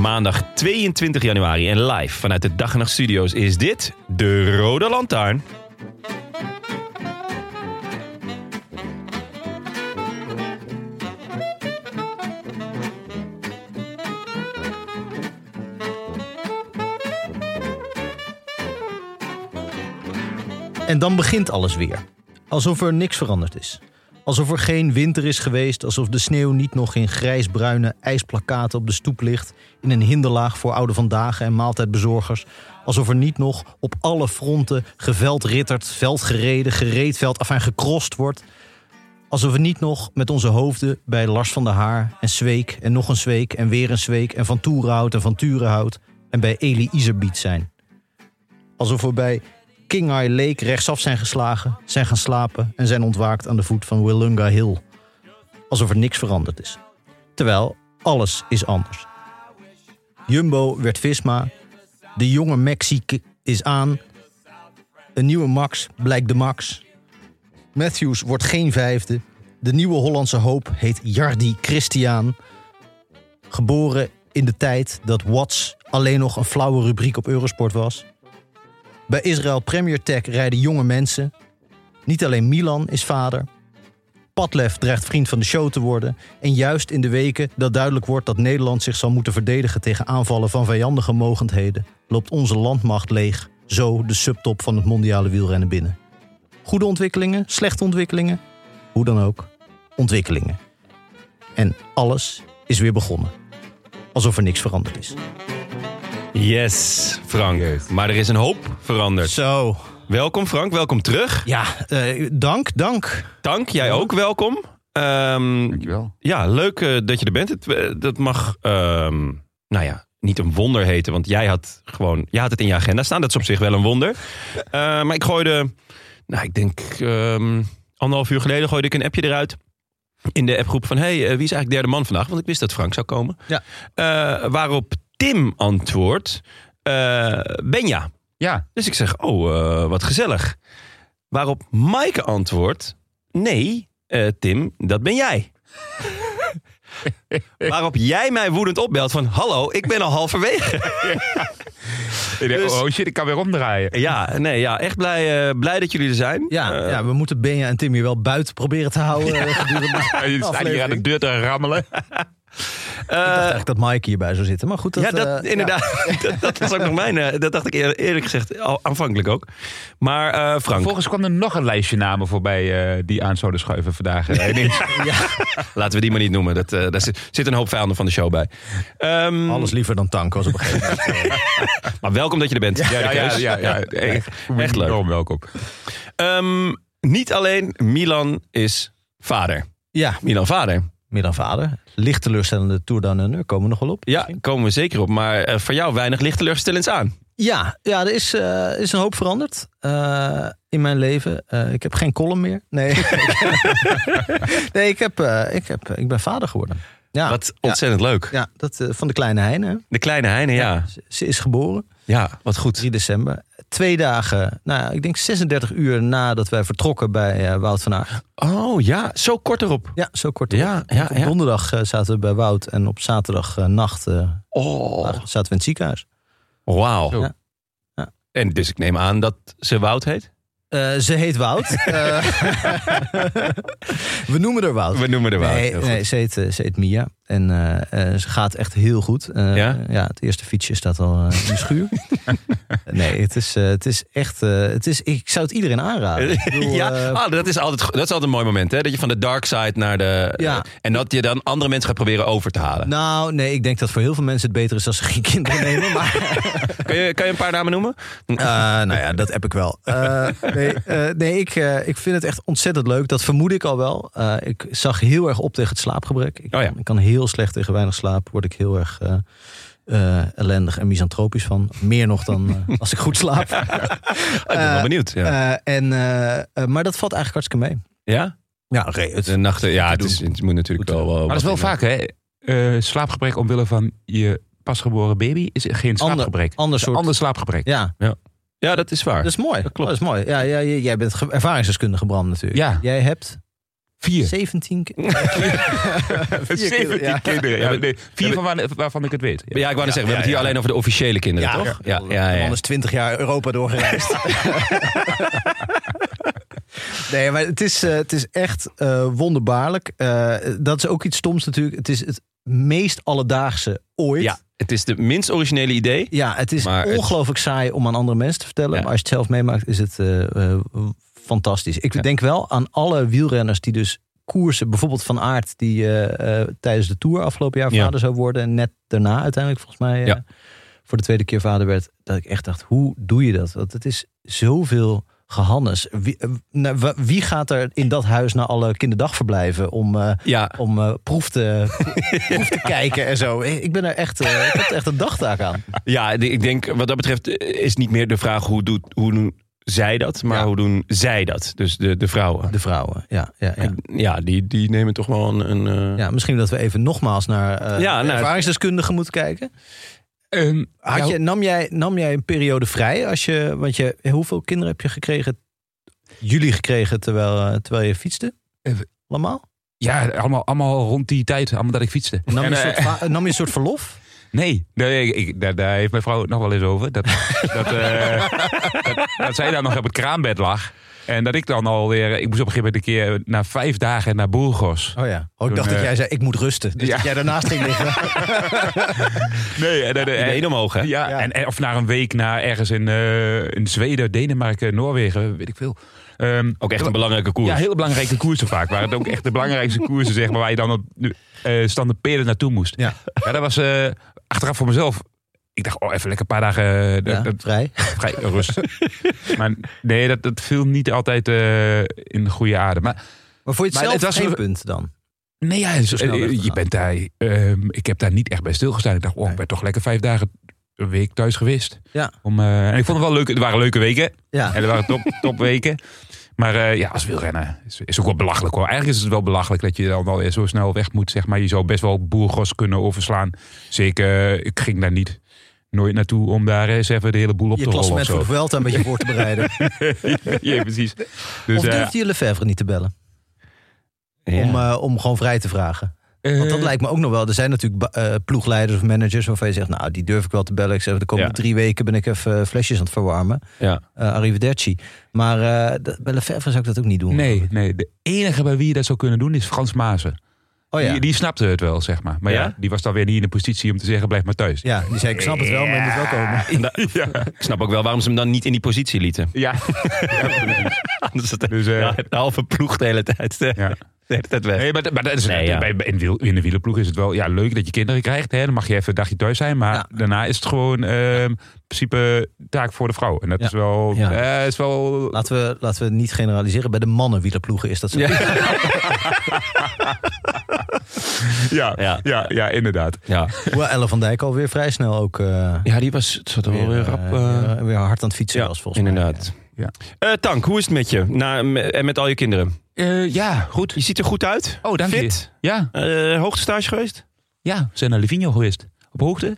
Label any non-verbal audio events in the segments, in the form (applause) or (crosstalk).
Maandag 22 januari en live vanuit de Dag en Nacht Studio's is dit de Rode Lantaarn. En dan begint alles weer. Alsof er niks veranderd is. Alsof er geen winter is geweest, alsof de sneeuw niet nog in grijsbruine ijsplakaten op de stoep ligt, in een hinderlaag voor oude vandaag en maaltijdbezorgers. Alsof er niet nog op alle fronten geveldritterd, veldgereden, gereedveld, afijn gekrost wordt. Alsof we niet nog met onze hoofden bij Lars van der Haar en Zweek en nog een Zweek en weer een Zweek en Van Toerenhout en Van Turenhout en bij Eli Iserbiet zijn. Alsof we bij King Eye Lake rechtsaf zijn geslagen, zijn gaan slapen en zijn ontwaakt aan de voet van Willunga Hill. Alsof er niks veranderd is. Terwijl alles is anders. Jumbo werd Visma, de jonge Maxi is aan, een nieuwe Max blijkt de Max. Matthews wordt geen vijfde, de nieuwe Hollandse hoop heet Jardi Christian. Geboren in de tijd dat Watts alleen nog een flauwe rubriek op Eurosport was. Bij Israël Premier Tech rijden jonge mensen. Niet alleen Milan is vader. Padlef dreigt vriend van de show te worden. En juist in de weken dat duidelijk wordt dat Nederland zich zal moeten verdedigen tegen aanvallen van vijandige mogendheden, loopt onze landmacht leeg. Zo de subtop van het mondiale wielrennen binnen. Goede ontwikkelingen, slechte ontwikkelingen, hoe dan ook, ontwikkelingen. En alles is weer begonnen. Alsof er niks veranderd is. Yes, Frank. Maar er is een hoop veranderd. Zo. Welkom Frank, welkom terug. Ja, eh, dank, dank. Dank, jij ook welkom. Ehm, Dankjewel. ja, leuk eh, dat je er bent. Het, eh, dat mag, ehm, nou ja, niet een wonder heten. Want jij had gewoon, jij had het in je agenda staan. Dat is op zich wel een wonder. Eh, maar ik gooide, nou ik denk ehm, anderhalf uur geleden gooide ik een appje eruit. In de appgroep van, hey, eh, wie is eigenlijk derde man vandaag? Want ik wist dat Frank zou komen. Ja. Eh, waarop Tim antwoordt, eh, Benja. Ja, Dus ik zeg, oh, eh, wat gezellig. Waarop Maaike antwoordt, nee, eh, Tim, dat ben jij. (laughs) Waarop jij mij woedend opbelt van, hallo, ik ben al halverwege. (laughs) Ik denk, Dus- oh shit, ik kan weer omdraaien. ja, nee, ja, echt blij, eh, blij dat jullie er zijn. Ja, ja, we moeten Benja en Tim hier wel buiten proberen te houden. (laughs) gedurende de Je staat hier aan de deur te rammelen. Ik dacht eigenlijk dat Mike hierbij zou zitten. Maar goed, dat, ja, dat, eh, inderdaad. (laughs) Dat, dat was ook nog mijn. eh, Dat dacht ik eer- eerlijk gezegd al aanvankelijk ook. Maar eh, Frank, Vervolgens kwam er nog een lijstje namen voorbij eh, die aan zouden schuiven vandaag. eh, ineens. (laughs) laten we die maar niet noemen. Dat, eh, daar zit, zit een hoop vijanden van de show bij. Ehm, Alles liever dan tank was op een gegeven moment. (laughs) Maar welkom dat je er bent. ja, ja, ja, ja, echt, echt leuk. enorm welkom. Ehm, niet alleen Milan is vader. ja, Milan vader. Meer dan vader. Licht teleurstellende Tour Down Under. Komen we nog wel op. Ja, komen we zeker op. Maar eh, voor jou weinig licht teleurstellends aan. Ja, ja er is, eh, is een hoop veranderd eh, in mijn leven. Ik heb geen column meer. Nee, (laughs) nee ik, heb, ik, heb, ik ben vader geworden. Ja, Wat ontzettend leuk. ja dat, eh, van de kleine Heine. De kleine Heine, ja. Ze, ze is geboren, Ja, wat goed. 3 december. Twee dagen, nou, ja, ik denk 36 uur nadat wij vertrokken bij eh, Wout van Aert. Oh ja, zo kort erop. Ja, zo kort. Ja, erop. ja, Op ja. donderdag eh, zaten we bij Wout en op zaterdagnacht Oh, zaten we in het ziekenhuis. wauw. Ja. Ja. En dus ik neem aan dat ze Wout heet? Eh, ze heet Wout. (laughs) Eh, (laughs) we noemen haar Wout. We noemen er Wout. Nee, Heel goed. nee ze, heet, eh, ze heet Mia. En eh, eh, ze gaat echt heel goed. Eh, Ja? het eerste fietsje staat al in de schuur. (laughs) nee, het is, het is echt... het is, ik zou het iedereen aanraden. Bedoel, (laughs) ja, ah, dat, is altijd, dat is altijd een mooi moment. Hè? Dat je van de dark side naar de... Ja. en dat je dan andere mensen gaat proberen over te halen. nou, nee, ik denk dat voor heel veel mensen het beter is als ze geen kinderen (laughs) nemen. Maar Kan, je, kan je een paar namen noemen? Nou ja, dat heb ik wel. Nee, nee ik, ik vind het echt ontzettend leuk. Dat vermoed ik al wel. Ik zag heel erg op tegen het slaapgebrek. Ik, Oh ja. ik kan heel slecht tegen weinig slaap. Word ik heel erg eh, eh, ellendig en misantropisch van. Meer nog dan eh, (laughs) als ik goed slaap. Ik ben wel benieuwd. Ja? Eh, en, maar dat valt eigenlijk hartstikke mee. ja? Ja, oké. het- De nachten, ja, het, is, het moet natuurlijk wel... wel Maar dat is wel vaak, hè? Eh, slaapgebrek omwille van je pasgeboren baby is geen slaapgebrek. ander soort- ander slaapgebrek. ja, Ja, dat is waar. dat is mooi. Dat klopt. Dat is mooi. Ja, ja, jij bent ge- ervaringsdeskundige, Bram, natuurlijk. Ja. Jij hebt Vier. 17 keer. 17 ja. kinderen. Ja, Ja, nee, vier van waar- waarvan ik het weet. Ja. Ja, ik wou net zeggen, we hebben het hier ja. alleen over de officiële kinderen, toch? Ja, ja, ja. man is 20 jaar Europa doorgereisd. (laughs) nee, maar het is, eh, het is echt eh, wonderbaarlijk. Eh, dat is ook iets stoms natuurlijk. Het is het meest alledaagse ooit. Ja, het is de minst originele idee. Ja, het is het- ongelooflijk saai om aan andere mensen te vertellen. Ja. Maar als je het zelf meemaakt, is het eh, eh, fantastisch. Ik Ja. denk wel aan alle wielrenners die dus koersen. Bijvoorbeeld Van Aert, die eh, eh, tijdens de Tour afgelopen jaar Ja. vader zou worden. En net daarna uiteindelijk volgens mij eh, Ja. voor de tweede keer vader werd. Dat ik echt dacht, hoe doe je dat? Want het is zoveel gehannes. Wie, nou, wie gaat er in dat huis naar alle kinderdagverblijven om... Ja, om proef, te, (laughs) proef te kijken en zo. Ik ben er echt, ik heb er echt een dagtaak aan. ja, ik denk wat dat betreft is niet meer de vraag hoe, doet, hoe zij dat, maar Ja. hoe doen zij dat? Dus de, de vrouwen. De vrouwen, ja. ja, ja. En Ja, die, die nemen toch wel een... een eh, ja misschien dat we even nogmaals naar eh Ja, nou, ervaringsdeskundigen moeten kijken. Ehm, Had ja, je, nam, jij, nam jij een periode vrij? Als je, want je, hoeveel kinderen heb je gekregen? Jullie gekregen terwijl, eh, terwijl je fietste? Even- Allemaal? ja, allemaal, allemaal rond die tijd, allemaal dat ik fietste. Nam je, En, een soort, nam je een soort verlof? Nee, nee ik, daar, daar heeft mijn vrouw het nog wel eens over. Dat, (laughs) dat, eh, dat, dat zij dan nog op het kraambed lag. En dat ik dan alweer... Ik moest op een gegeven moment een keer na vijf dagen naar Burgos. Oh ja. Oh, ik dacht dat eh, jij zei, ik moet rusten. Dus ja. dat jij daarnaast ging liggen. (laughs) (laughs) Nee, en, en, de benen omhoog, hè? Ja, Ja. En, en- of naar een week naar ergens in, eh, in Zweden, Denemarken, Noorwegen, weet ik veel. Ehm, Ook echt een belangrijke koers. Ja, hele belangrijke koersen vaak. Waren het ook echt de belangrijkste koersen, zeg maar, waar je dan op uh, standaard naartoe moest. Ja. ja dat was eh, achteraf voor mezelf. Ik dacht, oh, even lekker een paar dagen eh, dat- Ja, dat- vrij. (laughs) vrij rust. (laughs) maar nee, dat, dat viel niet altijd eh, in de goede aarde. Maar Maar voor je het Maar zelf het was geen een- punt dan? nee, ja, Zo snel je bent daar. ehm, ik heb daar niet echt bij stilgestaan. Ik dacht, oh, ik ben toch lekker vijf dagen een week thuis geweest. Ja. Om, eh, en ik vond het wel leuk. Het waren leuke weken. Ja. En er waren top, (laughs) topweken. Maar eh, ja, als wielrennen is, is ook wel belachelijk hoor. Eigenlijk is het wel belachelijk dat je dan alweer zo snel weg moet. Zeg maar. Je zou best wel Boergos kunnen overslaan. Zeker, eh, ik ging daar niet nooit naartoe om daar eens even de hele boel op Je te rollen. klassement Of voor Vuelta een beetje voor te bereiden. (laughs) ja, precies. Dus, of eh, durfde je Lefevre niet te bellen? Ja. Om, eh, om gewoon vrij te vragen? Want dat eh, lijkt me ook nog wel. Er zijn natuurlijk eh, ploegleiders of managers waarvan je zegt, nou, die durf ik wel te bellen. Ik zeg, de komende Ja. drie weken ben ik even eh, flesjes aan het verwarmen. ja. Eh arrivederci. Maar eh, dat- bij Lefevre zou ik dat ook niet doen. Nee, nee, de enige bij wie je dat zou kunnen doen is Frans Maassen. Oh ja. die, die snapte het wel, zeg maar. Maar ja? Ja? die was dan weer niet in de positie om te zeggen, blijf maar thuis. Ja, die zei, ik snap het wel, maar je moet wel komen. (laughs) Nou, (laughs) Ik snap ook wel waarom ze hem dan niet in die positie lieten. Ja, (laughs) Anders het Dus, ja, de halve ploeg de hele tijd, ja. De hele tijd weg. Nee, maar, maar dat is, Nee, ja. bij, in, wiel- in de wielerploeg is het wel ja, leuk dat je kinderen krijgt. Hè? Dan mag je even een dagje thuis zijn. Maar Ja. daarna is het gewoon ehm, in principe taak voor de vrouw. En dat Ja. is wel... Ja. eh, is wel Laten we, laten we het niet generaliseren. Bij de mannen wielerploegen is dat zo. Ja. (laughs) ja, Ja. ja. Ja, inderdaad. Ja. Hoewel Elle van Dijk alweer vrij snel ook eh, ja, die was, het zat er wel weer rap. eh, weer, weer hard aan het fietsen ja, was volgens mij. Ja. Eh, Tank, hoe is het met je? Na, en met al je kinderen? Eh, ja, goed. Je ziet er goed uit. Oh, dank Fit. je. Ja, Eh hoogtestage geweest? ja, we zijn naar Livigno geweest. Op hoogte.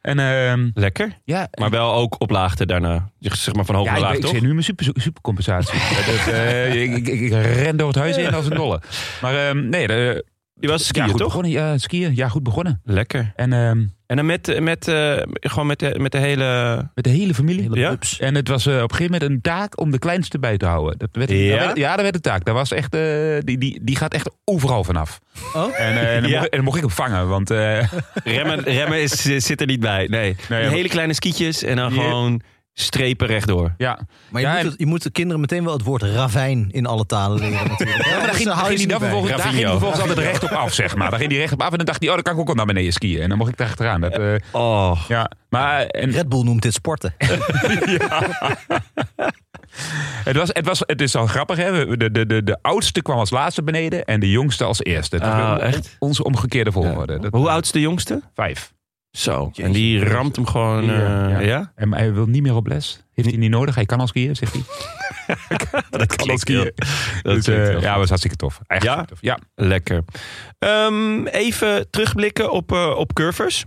En ehm, Lekker. ja, Maar wel ook op laagte daarna. Zeg maar van hoog naar ik, laag, ik toch? zit nu in mijn super, supercompensatie. (laughs) Dat, eh, ik, ik, ik, ik ren door het huis heen als een dolle. Maar ehm, nee, de, Je was ja, skiën, goed toch? begonnen. Ja, skiën. Ja, goed begonnen. Lekker. En ehm, En dan met, met, eh, gewoon met de, met de hele... met de hele familie. Hele Ja? En het was eh, op een gegeven moment een taak om de kleinste bij te houden. Dat werd, Ja? dat werd- ja, dat werd een taak. Dat was echt, eh, die, die, die gaat echt overal vanaf. Oh? En, eh, en, dan Ja. mocht, en dan mocht ik hem vangen. Want eh, Remmen, remmen is, zit er niet bij. Nee. Nee, hele kleine skietjes en dan gewoon strepen rechtdoor. ja, Maar je, Ja, moet het- je moet de kinderen meteen wel het woord ravijn in alle talen leren (laughs) natuurlijk. Ja, maar daar ging, daar ging je hij dan vervolgens, daar ging hij Ravinho. vervolgens altijd rechtop af, zeg maar. Daar ging hij rechtop af en dan dacht hij, oh, dan kan ik ook al naar beneden skiën. En dan mocht ik daar achteraan. Dat, eh, Oh. ja, maar en, Red Bull noemt dit sporten. (laughs) (laughs) het, was, het, was, het is al grappig, hè. De, de, de, de oudste kwam als laatste beneden en de jongste als eerste. Was Ah, echt? Onze omgekeerde volgorde. Dat- Hoe oud is de jongste? Vijf. Zo. En die ramt hem gewoon... Eh, ja. ja? En hij wil niet meer op les. Heeft hij niet nodig. Hij kan al skiën, zegt hij. (laughs) Dat Kan al skiën. Dat Dus, eh, ja, was hartstikke tof. Echt Ja? tof. Ja. Lekker. Ehm, even terugblikken op, eh, op curvers.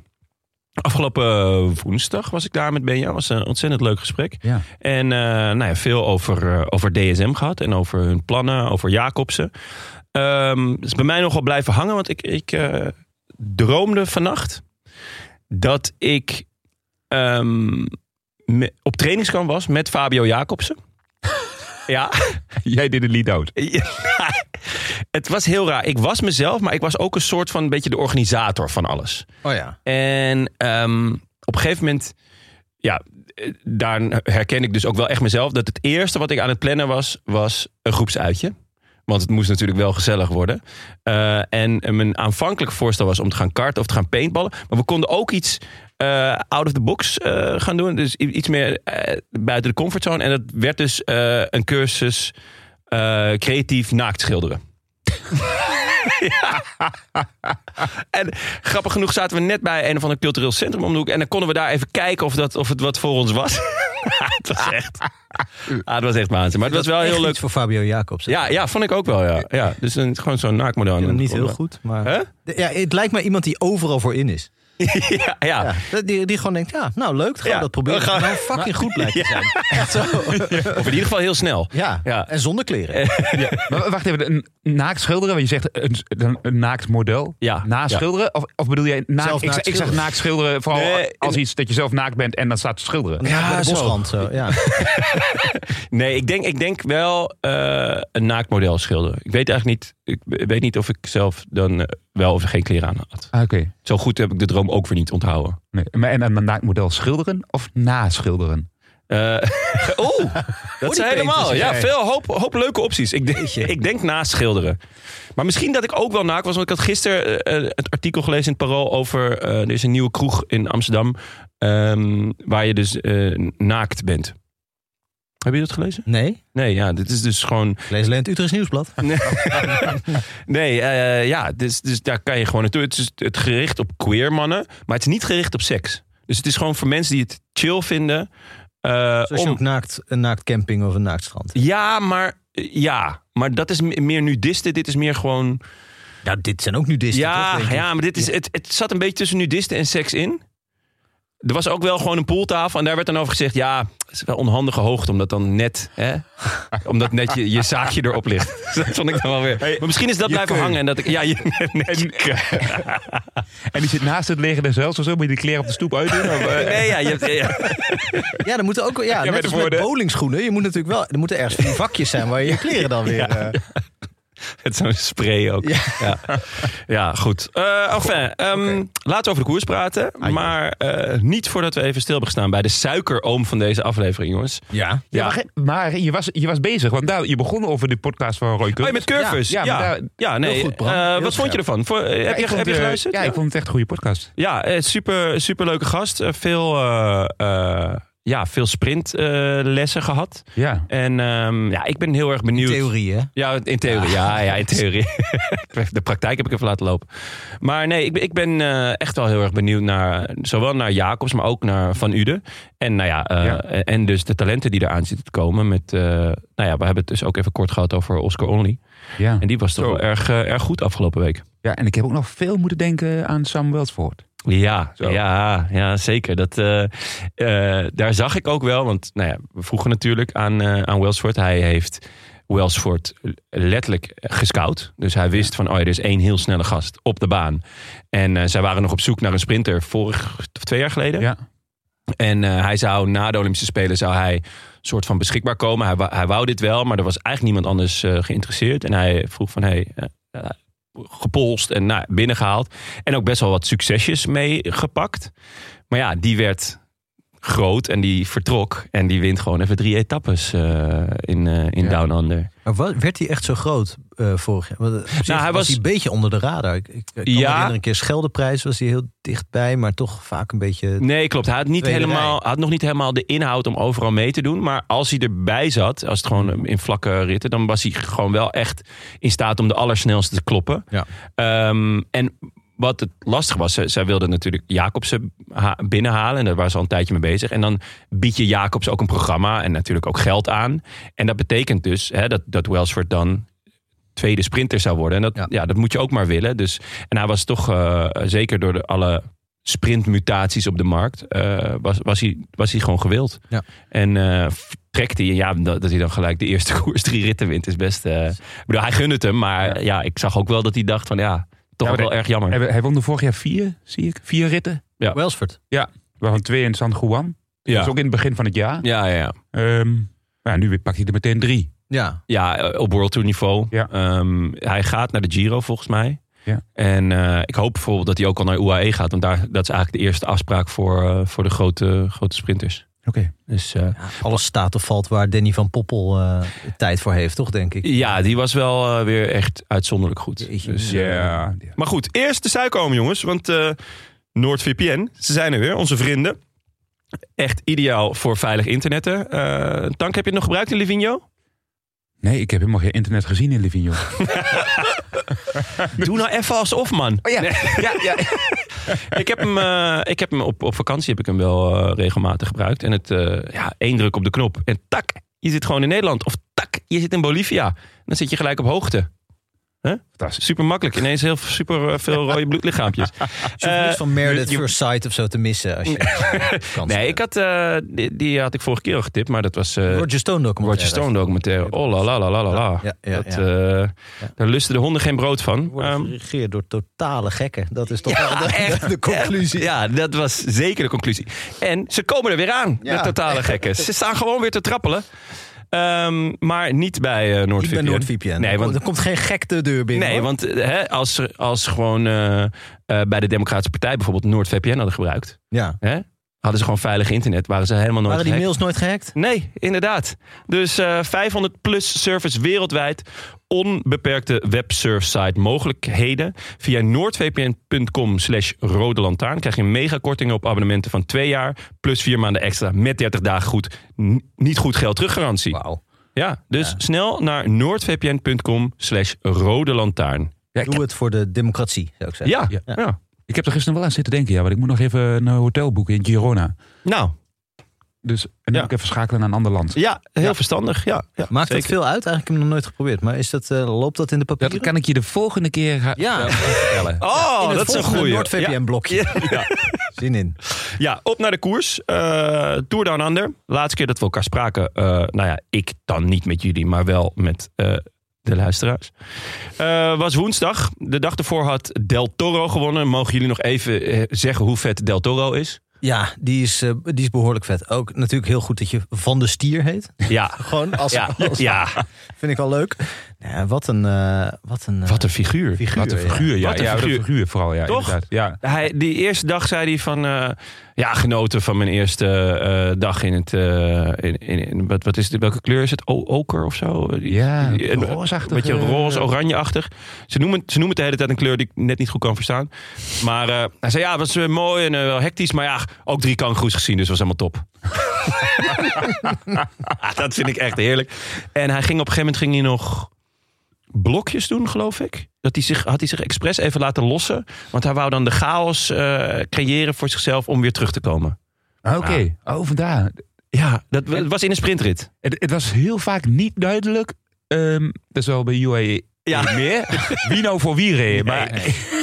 Afgelopen woensdag was ik daar met Benja. was een ontzettend leuk gesprek. Ja. En eh, nou ja, veel over, eh, over DSM gehad. En over hun plannen, over Jacobsen. Ehm is bij mij nogal blijven hangen. Want ik, ik eh, droomde vannacht dat ik ehm, me- op trainingskamp was met Fabio Jacobsen. (laughs) ja, Jij deed het lead out. (laughs) ja, het was heel raar. Ik was mezelf, maar ik was ook een soort van een beetje de organisator van alles. Oh ja. En ehm, op een gegeven moment, ja, eh, daar herken ik dus ook wel echt mezelf. Dat het eerste wat ik aan het plannen was, was een groepsuitje. Want het moest natuurlijk wel gezellig worden. Eh, en mijn aanvankelijk voorstel was om te gaan karten of te gaan paintballen. Maar we konden ook iets eh, out of the box eh, gaan doen. Dus iets meer buiten de comfortzone. En dat werd dus een cursus creatief naakt schilderen. (laughs) En grappig genoeg zaten we net bij een of ander cultureel centrum om. En dan konden we daar even kijken of, dat, of het wat voor ons was. (laughs) het was echt... Ah, het was echt waanzin. Maar het was wel heel leuk. voor Fabio Jacobs. Ja, ja, vond ik ook wel, ja. ja dus een, gewoon zo'n naakmodel. Niet heel goed, maar... Hè? Ja, het lijkt me iemand die overal voor in is. (laughs) ja, ja. Ja, die, die gewoon denkt, ja, nou leuk, gaan we dat proberen. we gaan- Nou, fucking goed blijkt te zijn. (laughs) Echt zo. Of in ieder geval heel snel. Ja, Ja. en zonder kleren. (laughs) Maar wacht even, een naakt schilderen? Want je zegt een, een, een naakt model. Ja. Na schilderen? Of, of bedoel jij naakt? Ik, naakt zeg- ik zeg naakt schilderen vooral Nee, als iets dat je zelf naakt bent en dan staat te schilderen. Ja, zo. bosrand. Zo, ja. Nee, ik denk, ik denk wel eh, een naaktmodel schilderen. Ik weet eigenlijk niet, ik weet niet of ik zelf dan eh, wel of geen kleren aan had. Ah, Oké. Zo goed heb ik de droom ook weer niet onthouden. Nee. Maar en een naakt model schilderen of naschilderen? Eh (laughs) Oeh, (laughs) dat die is helemaal. Ja, jij. veel hoop, hoop leuke opties. Ik denk, ik denk naast schilderen. Maar misschien dat ik ook wel naakt was. Want ik had gisteren eh, eh, het artikel gelezen in het Parool over... eh, er is een nieuwe kroeg in Amsterdam... ehm, waar je dus naakt bent. Heb je dat gelezen? Nee, Nee, ja, dit is dus gewoon... lees alleen het Utrechts Nieuwsblad. (laughs) Nee, nee eh, ja, dus, dus daar kan je gewoon naartoe. Het is het gericht op queer mannen, maar het is niet gericht op seks. Dus het is gewoon voor mensen die het chill vinden. eh, Zoals je om, ook naakt, een naakt camping of een naakt strand. ja, maar ja, maar dat is me- meer nudisten. Dit is meer gewoon. Ja, dit zijn ook nudisten, Ja, toch, ja, maar dit is, het, het zat een beetje tussen nudisten en seks in. Er was ook wel gewoon een pooltafel en daar werd dan over gezegd: ja, het is wel onhandige hoogte, omdat dan net, hè, (laughs) omdat net je, je zaakje erop ligt. (laughs) Dat vond ik dan wel weer. Maar misschien is dat blijven hangen en dat ik, ja, je, (laughs) net je. En die zit naast het leger des zelfs of zo? Moet je die kleren op de stoep uitdoen? Of, eh, Nee, ja, je hebt, ja. Ja, er moeten ook, ja, bij net de als met bowlingschoenen. Je moet natuurlijk wel, er moeten ergens vakjes zijn waar je je kleren dan weer... eh, (laughs) Met zo'n spray ook. Ja, Ja. ja. goed. Eh enfin, ehm, laten we over de koers praten. Maar eh, niet voordat we even stil hebben gestaan bij de suikeroom van deze aflevering, jongens. ja. ja, Ja. maar, maar je, was, je was bezig, want daar, je begon over de podcast van Roy Oh, met curves. Ja, Ja, ja, nee. Goed. Eh, wat vond je ervan? Voor, heb, je, heb je geluisterd? Ja, ik vond het echt een goede podcast. Ja, super, super leuke gast. Veel, ja, veel sprintlessen gehad. Ja. En ehm, ja, ik ben heel erg benieuwd. Theorie, hè? Ja, in theorie. Ja, ja, in theorie. (laughs) de praktijk heb ik even laten lopen. Maar nee, ik ben, ik ben eh, echt wel heel erg benieuwd naar zowel naar Jacobs, maar ook naar Van Uden. En nou ja, eh, Ja. en dus de talenten die eraan zitten te komen. Met, eh, nou ja, we hebben het dus ook even kort gehad over Oscar Only. Ja. En die was toch Zo. wel erg, erg goed afgelopen week. ja, en ik heb ook nog veel moeten denken aan Sam Welsvoort. Ja, Zo. ja, ja, zeker. Dat, eh, eh, daar zag ik ook wel, want nou ja, we vroegen natuurlijk aan, eh aan Welsford. Hij heeft Welsford letterlijk gescout. Dus hij wist van, oh ja, er is één heel snelle gast op de baan. En zij waren nog op zoek naar een sprinter vorig of twee jaar geleden. Ja. En hij zou na de Olympische Spelen zou hij soort van beschikbaar komen. Hij, wou- hij wou dit wel, maar er was eigenlijk niemand anders geïnteresseerd. En hij vroeg van, hey, gepolst en nou, binnengehaald. En ook best wel wat succesjes meegepakt. Maar ja, die werd groot en die vertrok. En die wint gewoon even drie etappes eh, in, eh, in Ja. Down Under. Maar wa- werd hij echt zo groot eh, vorig jaar? Want, Nou, hij was was- hij een beetje onder de radar. Ik, ik, ik Ja. een keer Scheldeprijs was hij heel dichtbij, maar toch vaak een beetje... Nee, klopt. Hij had, niet helemaal, had nog niet helemaal de inhoud om overal mee te doen. Maar als hij erbij zat, als het gewoon in vlakke ritten... dan was hij gewoon wel echt in staat om de allersnelste te kloppen. Ja. Ehm, en wat het lastig was, zij, zij wilden natuurlijk Jacobsen ha- binnenhalen. En daar waren ze al een tijdje mee bezig. En dan bied je Jacobs ook een programma en natuurlijk ook geld aan. En dat betekent dus hè, dat, dat Welsford dan tweede sprinter zou worden. En dat, ja. Ja. dat moet je ook maar willen. Dus, en hij was toch, eh, zeker door de, alle sprintmutaties op de markt, eh, was, was, hij, was hij gewoon gewild. Ja. En eh trekt hij, ja, dat, dat hij dan gelijk de eerste (laughs) koers drie ritten wint, is best... ik bedoel, hij gunde het hem, maar ja. ik zag ook wel dat hij dacht van ja, toch Ja, wel erg jammer. Hij, hij won er vorig jaar vier, zie ik. Vier ritten. Welsford. Waarvan twee in San Juan. Dat Ja. was ook in het begin van het jaar. Ja, ja, ja. Ehm, maar ja, nu pakt hij er meteen drie. Ja, Ja, eh, op World Tour niveau. Ja. Ehm, hij gaat naar de Giro volgens mij. Ja. En eh, ik hoop bijvoorbeeld dat hij ook al naar UAE gaat. Want daar, dat is eigenlijk de eerste afspraak voor, eh, voor de grote, grote sprinters. Oké. Dus eh, ja, alles staat of valt waar Danny van Poppel eh, tijd voor heeft, toch, denk ik? ja, die was wel eh, weer echt uitzonderlijk goed. Jeetje. Dus, Ja. ja. maar goed, eerst de suikerboom jongens. Want eh NoordVPN, ze zijn er weer, onze vrienden. Echt ideaal voor veilig internetten. Eh Tank, heb je het nog gebruikt in Livigno? Nee, ik heb helemaal geen internet gezien in Livigno. (laughs) (laughs) Doe nou even alsof, man. Oh ja. Nee. ja, ja. (laughs) (laughs) ik heb hem, eh, ik heb hem op, op vakantie heb ik hem wel eh, regelmatig gebruikt. En het, eh, ja, één druk op de knop. En tak, je zit gewoon in Nederland. Of tak, je zit in Bolivia. Dan zit je gelijk op hoogte. Fantastisch. Super makkelijk. Ineens heel super eh, veel rode (laughs) bloedlichaampjes. Je hoeft Eh, niks van Meredith je- First Sight of zo te missen. Als je (laughs) Nee, ik had, eh, die, die had ik vorige keer al getipt. Maar dat was eh Roger Stone documentaire. Roger Stone documentaire. Oh la la la la la la. Ja, ja, dat, ja. eh, Daar lusten de honden geen brood van. Wordt Ehm, geregeerd door totale gekken. Dat is toch Ja, wel de, (laughs) echt. de conclusie. Ja, dat was zeker de conclusie. En ze komen er weer aan, Ja. de totale gekken. Ze staan gewoon weer te trappelen. Ehm, maar niet bij eh Niet NoordVPN. bij NoordVPN. Nee, er, want- er komt geen gek de deur binnen. Nee, hoor. want eh, hè, als, als gewoon eh, eh, bij de Democratische Partij bijvoorbeeld NoordVPN hadden gebruikt, ja. hè, hadden ze gewoon veilig internet, waren ze helemaal nooit Waren die gehackt. mails nooit gehackt? Nee, inderdaad. Dus eh 500 plus service wereldwijd. Onbeperkte websurfsite mogelijkheden. Via noordvpn.com slash rode lantaarn krijg je megakortingen op abonnementen van twee jaar. Plus vier maanden extra met 30 dagen goed. niet goed geld teruggarantie. Wauw. Ja, dus Ja. snel naar noordvpn.com slash rode lantaarn. Ja, ik, Doe het voor de democratie, zou ik zeggen. Ja, Ja. ja. Ik heb er gisteren wel aan zitten denken. Ja, want ik moet nog even een eh, hotel boeken in Girona. Nou, Dus en dan Ja. moet ik even schakelen naar een ander land. ja, heel Ja. verstandig. Ja, ja, Maakt zeker. dat veel uit? Eigenlijk heb ik hem nog nooit geprobeerd. Maar is dat, eh, loopt dat in de papieren? Dat kan ik je de volgende keer gaan Ja. vertellen. (laughs) Oh, het dat is een volgende goeie. NoordVPN-blokje. Ja. (laughs) Ja. Zin in. Ja, op naar de koers. Eh Tour Down Under. Laatste keer dat we elkaar spraken. eh, nou ja, ik dan niet met jullie, maar wel met eh, de luisteraars. Eh, was woensdag. De dag ervoor had Del Toro gewonnen. Mogen jullie nog even eh, zeggen hoe vet Del Toro is? Ja, die is, eh, die is behoorlijk vet. Ook natuurlijk heel goed dat je Van de Stier heet. Ja, (laughs) Gewoon als, ja, als- ja. (laughs) vind ik wel leuk. Ja, wat een, eh, wat een, eh, wat een figuur. figuur. Wat een figuur, ja. Wat een ja, figuur. vooral, ja. Toch? Inderdaad. Ja. Hij, die eerste dag zei hij van... eh, ja, genoten van mijn eerste eh, dag in het... eh, in, in, in- wat, wat is het, welke kleur is het? O, oker of zo? Ja, roosachtige- beetje roze, oranjeachtig. Ze noemen, ze noemen het de hele tijd een kleur die ik net niet goed kan verstaan. Maar eh, hij zei, ja, het was eh, mooi en eh, wel hectisch. Maar ja, ook drie kangoeroes gezien, dus was helemaal top. (laughs) Dat vind ik echt heerlijk. En hij ging op een gegeven moment ging hij nog blokjes doen, geloof ik. Dat hij zich, had hij zich expres even laten lossen. Want hij wou dan de chaos eh, creëren voor zichzelf om weer terug te komen. Ah, Oké, oh vandaar. Ja, dat was in een sprintrit. Het, het was heel vaak niet duidelijk. ehm, dat is wel bij UAE Ja. niet meer. (laughs) Wie nou voor wie reed. Maar